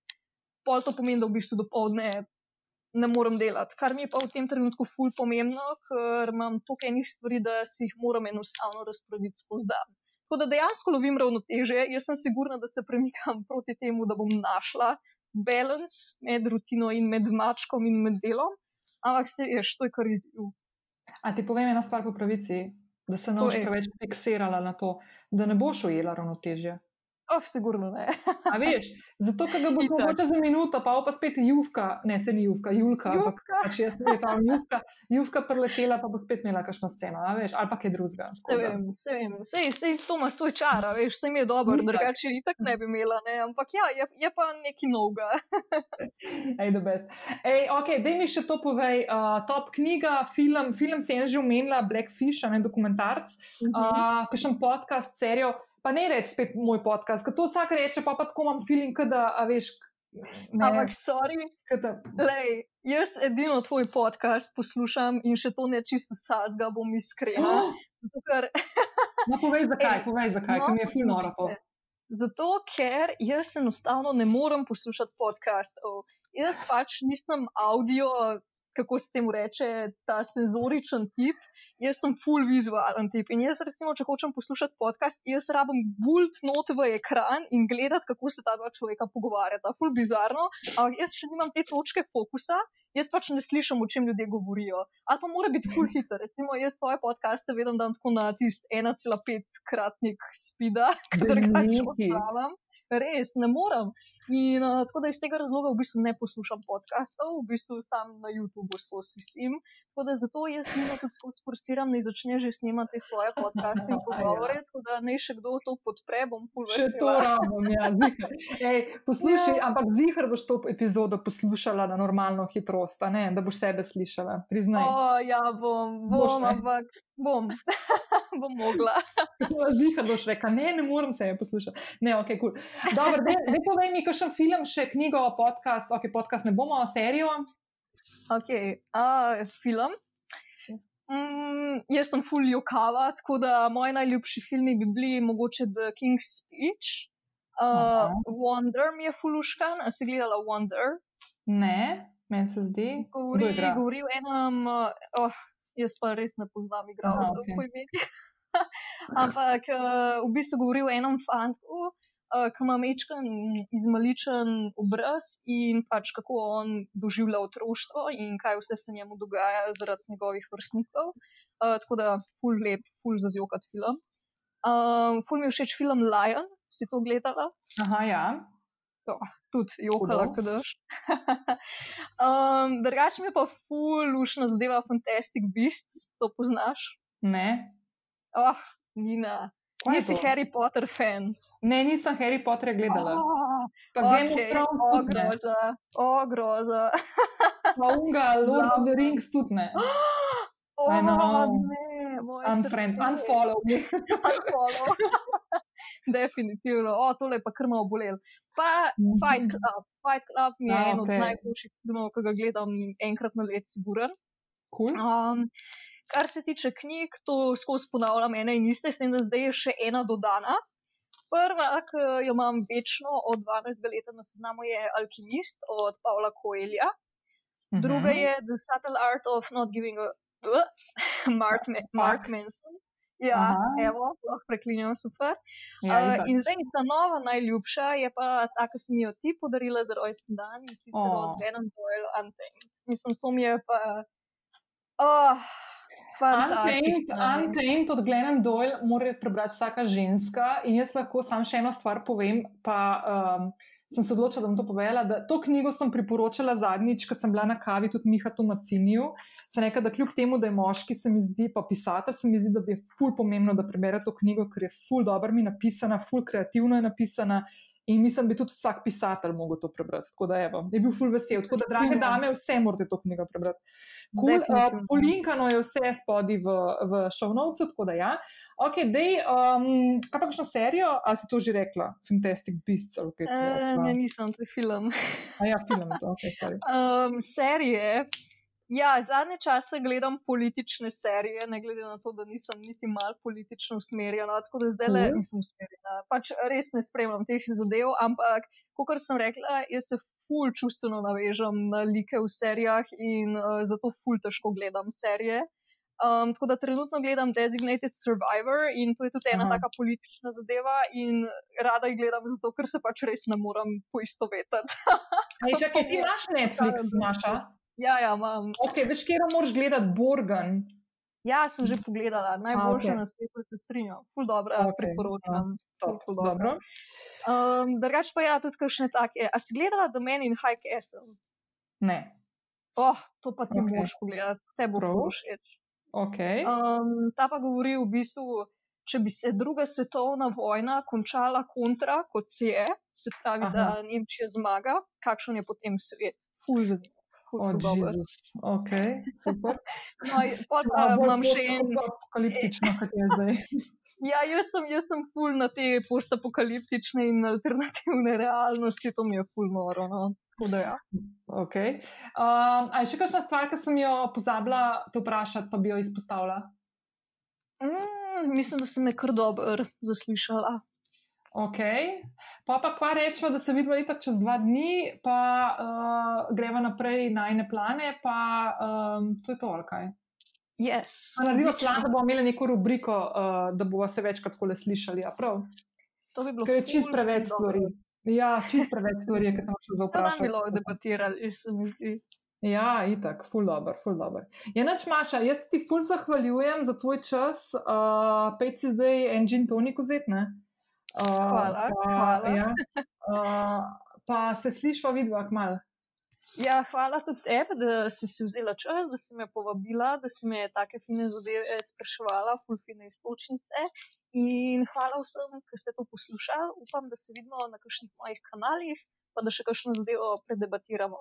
pol to pomeni, da v bistvu dopoledne ne morem delati. Kar mi je pa v tem trenutku ful pomembno, ker imam toliko enih stvari, da si jih moram enostavno razporediti skozi dan. Tako da dejansko lovim ravnoteže, jaz sem sigurna, da se premikam proti temu, da bom našla balans med rutino in med mačkom in med delom, ampak se je, to je kar izziv. A ti povem ena stvar po pravici, da se ne boš preveč fiksirala na to, da ne boš ujela ravnotežja. Oh, sigurno ne. A veš, zato, ker ga Itak. mogoče za minuto, pa pa spet juvka, ne se ni juvka, julka, ampak Juvka. pač jaz ne vem, juvka, juvka preletela, pa bo spet imela kakšno sceno, a veš, ali pa kaj drugega. Se Tako da- vem, se vem, sej, sej to ima svoj čar, a veš, se mi je dobro, drugače itak ne bi imela, ne, ampak ja, je, je pa nekaj novega. Ej, the best. Ej, ok, daj mi še to povej. Uh, top knjiga, film, film je že omenila, Blackfish, a ne dokumentarc, Mhm. uh, kakšen podcast, serijo. Pa ne reči spet moj podcast, ker to vsak reče, pa, pa tako imam feeling, da, a veš. Ne, Ampak, sorry, da, lej, jaz edino tvoj podcast poslušam in še to ne čisto sazga, bom iskrena. Zato, ker, no, povej zakaj, Ej, povej zakaj, no, ker mi je fino to. poslušajte. Zato, ker jaz enostavno ne morem poslušati podcastov. Jaz pač nisem audio, kako se temu reče, ta senzoričen tip. Jaz sem full vizualen tip in jaz, recimo, če hočem poslušati podcast, jaz rabim bult not v ekran in gledati, kako se ta dva človeka pogovarjata. Full bizarno, ampak jaz še nimam te točke fokusa, jaz pač ne slišim, o čem ljudje govorijo. Ali pa mora biti full hiter. Recimo, jaz svoje podcaste vedem, da tako na tist 1,5 kratnik spida, Da ker ga neki. odpravljam. Res, ne morem. In uh, tako da iz tega razloga v bistvu ne poslušam podcastov, v bistvu sam na YouTubu skozi visim. Tako da zato jaz njima tudi skozi forsiram, da začne že snemati svoje podcaste in Ja. pogovore, tako da naj še kdo to podpre, bom full Še to rabim, ja, zihar. Ej, poslušaj, Ja. ampak zihar boš to epizodo poslušala na normalno hitrost, ne, da boš sebe slišala, priznaj. O, ja, bom, Boš, bom, ne? ampak bom, bom mogla. Zihar boš rekla, ne, ne morem sebe poslušati. Ne, ok, kul. Cool. Dobro, ne povej mi, kakšen film, še knjigo, podcast, ok, podcast ne bomo, serijo. Ok, uh, film. Mm, jaz sem full jokava, tako da moji najljubši filmi bi bili mogoče The King's Speech. Uh, Aha. Wonder mi je fuluškan, a si gledala Wonder? Ne, meni se zdi. Govori, govori o enem, uh, oh, jaz pa res ne poznam igralcev okej. po imenu. Ampak uh, v bistvu govori o enem fantu, uh, ki ima mečken izmaličen obraz in pač kako on doživlja otroštvo in kaj vse se njemu dogaja zaradi njegovih vrstnikov. Uh, tako da ful lep, ful za zjokat film. Um, ful mi je všeč film Lion, si to gledala? Aha, ja. tudi jokala, kadaš. um, Drugače mi je pa ful ušna zadeva Fantastic Beasts, to poznaš. Ne. Oh, Nina, Kaj nisi? Harry Potter fan. Ne, nisem Harry Potter gledala. Oh, Pa Game of Thrones o, tudi ne. groza, o, groza. Pa unga Lord of the. Rings tudi ne. Oh, I know. ne, moje Unfriend, unfollow me. Unfollow. Definitivno, o, tole je pa krmo obolel. Pa Mhm. Fight Club. Fight Club mi je A, en od okej. najboljših filmov, ki ga gledam enkrat na let, siguren. Cool. Um, kar se tiče knjig, to skozi ponavljam ene in iste, s tem, da zdaj je še ena dodana. Prva, ki jo imam večno od 12 leta na seznamu, je Alkimist od Pavla Koelja. Druga Mhm. je The Subtle Art of Not Giving a uh, Mark, Ma- Mark Manson. Ja, Aha. evo, lahko preklinjam super. Ja, Uh, in zdaj ta nova najljubša je pa ta, ki si mi jo ti podarila za rojsten dan in sicer Oh. od Glennon Doyle Untamed. Mislim, to mi je pa. Oh, Fantastično. Untamed od Glennon Doyle mora prebrati vsaka ženska. In jaz lahko samo še eno stvar povem. Pa, um, sem se odločila, da bom to povedala. Da, to knjigo sem priporočala zadnjič, ko sem bila na kavi tudi Miha Tomaciniju. Sem rekla, da kljub temu, da je moški, se mi zdi, pa pisatelj, se mi zdi, da bi je ful pomembno, da prebere to knjigo, ker je ful dobro mi napisana, ful kreativno je napisana. In mislim, da bi tudi vsak pisatelj lahko to prebral. Tako da evo, je bil full vesel. Tako da, drage dame, vse morate to knjigo prebrati. Cool. Uh, polinkano je vse spodaj v, v šovnovcu, tako da ja. Ok, dej, um, kaj pa kakšno serijo, ali si to že rekla? Fantastic Beasts. Okay, uh, ne, nisem, to je film. A ja, film, to je okay, um, serije. Ja, zadnje čase gledam politične serije, ne glede na to, da nisem niti malo politično usmerjena, tako da zdaj le mhm. nisem usmerjena. Pač res ne spremljam teh zadev, ampak, kot sem rekla, jaz se ful čustveno navežem na like v serijah in uh, zato ful težko gledam serije. Um, tako da trenutno gledam Designated Survivor in to je tudi ena Aha. taka politična zadeva in rada jih gledam zato, ker se pač res ne morem poistovetiti. Čakaj, ti imaš Netflix, Maša? Ja, ja, imam. Ok, veš, kje moraš gledati Borgen? Ja, sem že pogledala, najboljše okay. na svetu, se strinjam. Ful dobro, okay. priporočam. Um, Drugač pa ja, tudi kakšne take. A si gledala The Man in High Castle? Ne. Oh, to pa ti okay. moraš pogledati, te bo prav všeč. Okay. Um, ta pa govori v bistvu, če bi se druga svetovna vojna končala kontra, kot se je, se pravi, Aha. da Nemčija zmaga, kakšen je potem svet. Ful zanimivo. Oh, Jezus, ok, super. No, pa imam še en. Apokaliptično, kot je zdaj. ja, jaz sem, jaz sem ful na te postapokaliptične in alternativne realnosti, to mi je ful noro. No. Ja. Okay. Um, a je še kakšna stvar, ki sem jo pozabila te vprašati, pa bi jo izpostavila? Mm, mislim, da sem me kar dobro zaslišala. Ok, pa pa kva rečemo, da se vidimo itak čez dva dni, pa uh, gremo naprej na ene plane, pa um, to je to, kaj. Yes. Naredimo plan, da bomo imeli neko rubriko, uh, da bomo se večkrat kole slišali. Ja, to bi bilo. Ker je čist preveč stvari. Ja, čist preveč stvari, ki tam še zaupamo. To bi bilo debatirali, se mi zdi. Ja, itak, ful dobr, ful dobr. Je ja, Maša, jaz ti ful zahvaljujem za tvoj čas. Uh, Pej si zdaj engine tonik vzet, ne? Hvala. Pa, hvala. Ja. Uh, pa se slišva vidva kmal. Ja, hvala tudi tebi, da si si vzela čas, da si me povabila, da si me take fine zadeve spraševala, fulfine istočnice. In hvala vsem, ki ste to poslušali. Upam, da se vidimo na kakšnih mojih kanalih, pa da še kakšno zadevo predebatiramo.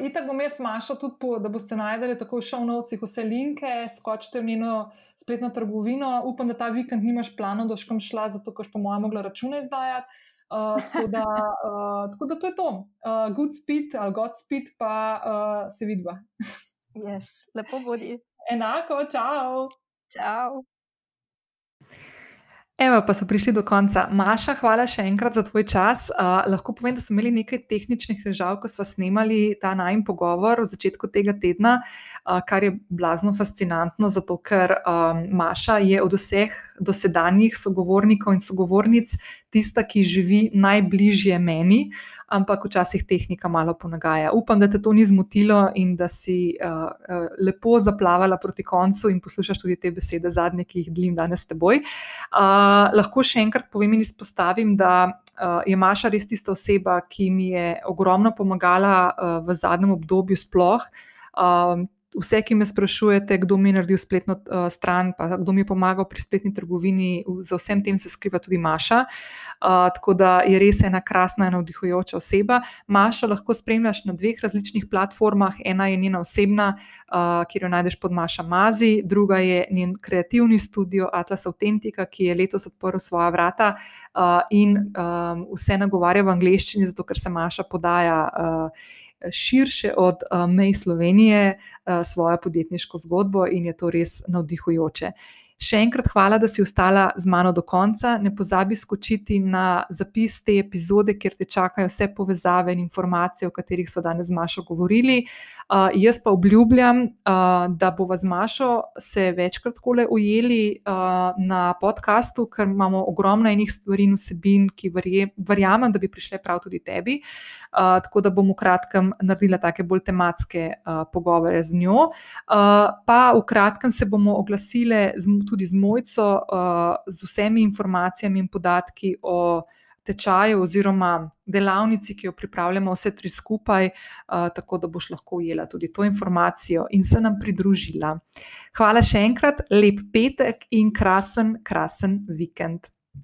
Itak bom jaz mašal tudi, po, da boste najdeli tako v šovnovcih vse linke, skočite v njeno spletno trgovino. Upam, da ta vikend nimaš plano, da škom šla, zato ker po mojem mogla račune izdajati. Uh, tako, da, uh, tako da to je to. Uh, good speed ali god speed, pa uh, se vidva. yes, lepo bodi. Enako, čau. Čau. Evo, pa so prišli do konca. Maša, hvala še enkrat za tvoj čas. Uh, lahko povem, da smo imeli nekaj tehničnih težav, ko smo snemali ta najmen pogovor v začetku tega tedna, uh, kar je blazno fascinantno, zato ker um, Maša je od vseh dosedanjih sogovornikov in sogovornic tista, ki živi najbližje meni ampak včasih tehnika malo ponagaja. Upam, da te to ni zmotilo in da si uh, uh, lepo zaplavala proti koncu in poslušaš tudi te besede, zadnje, ki jih delim danes s teboj. Uh, lahko še enkrat povem in izpostavim, da uh, je Maša res tista oseba, ki mi je ogromno pomagala uh, v zadnjem obdobju sploh. Uh, vse, ki me sprašujete, kdo mi je naredil spletno uh, stran, pa kdo mi je pomagal pri spletni trgovini, za vsem tem se skriva tudi Maša. Uh, tako da je res ena krasna in navdihujoča oseba. Maša lahko spremljaš na dveh različnih platformah. Ena je njena osebna, uh, kjer jo najdeš pod Maša Mazi, druga je njen kreativni studio Atlas Authentica, ki je letos odprl svoja vrata uh, in um, vse nagovarja v angleščini, zato ker se Maša podaja. Uh, širše od uh, mej Slovenije uh, svojo podjetniško zgodbo in je to res navdihujoče. Še enkrat hvala, da si ostala z mano do konca. Ne pozabi skočiti na zapis te epizode, kjer te čakajo vse povezave in informacije, o katerih smo danes z Mašo govorili. Uh, jaz pa obljubljam, uh, da bomo z Mašo se večkrat kole ujeli uh, na podkastu, ker imamo ogromno enih stvari in vsebin, ki verje, verjamem, da bi prišle prav tudi tebi. Tako da bom v kratkem naredila take bolj tematske uh, pogovore z njo. Uh, pa v kratkem se bomo oglasile z tudi z Mojco, uh, z vsemi informacijami in podatki o tečaju oziroma delavnici, ki jo pripravljamo vse tri skupaj, tako da boš lahko ujela tudi to informacijo in se nam pridružila. Hvala še enkrat, lep petek in krasen, krasen vikend.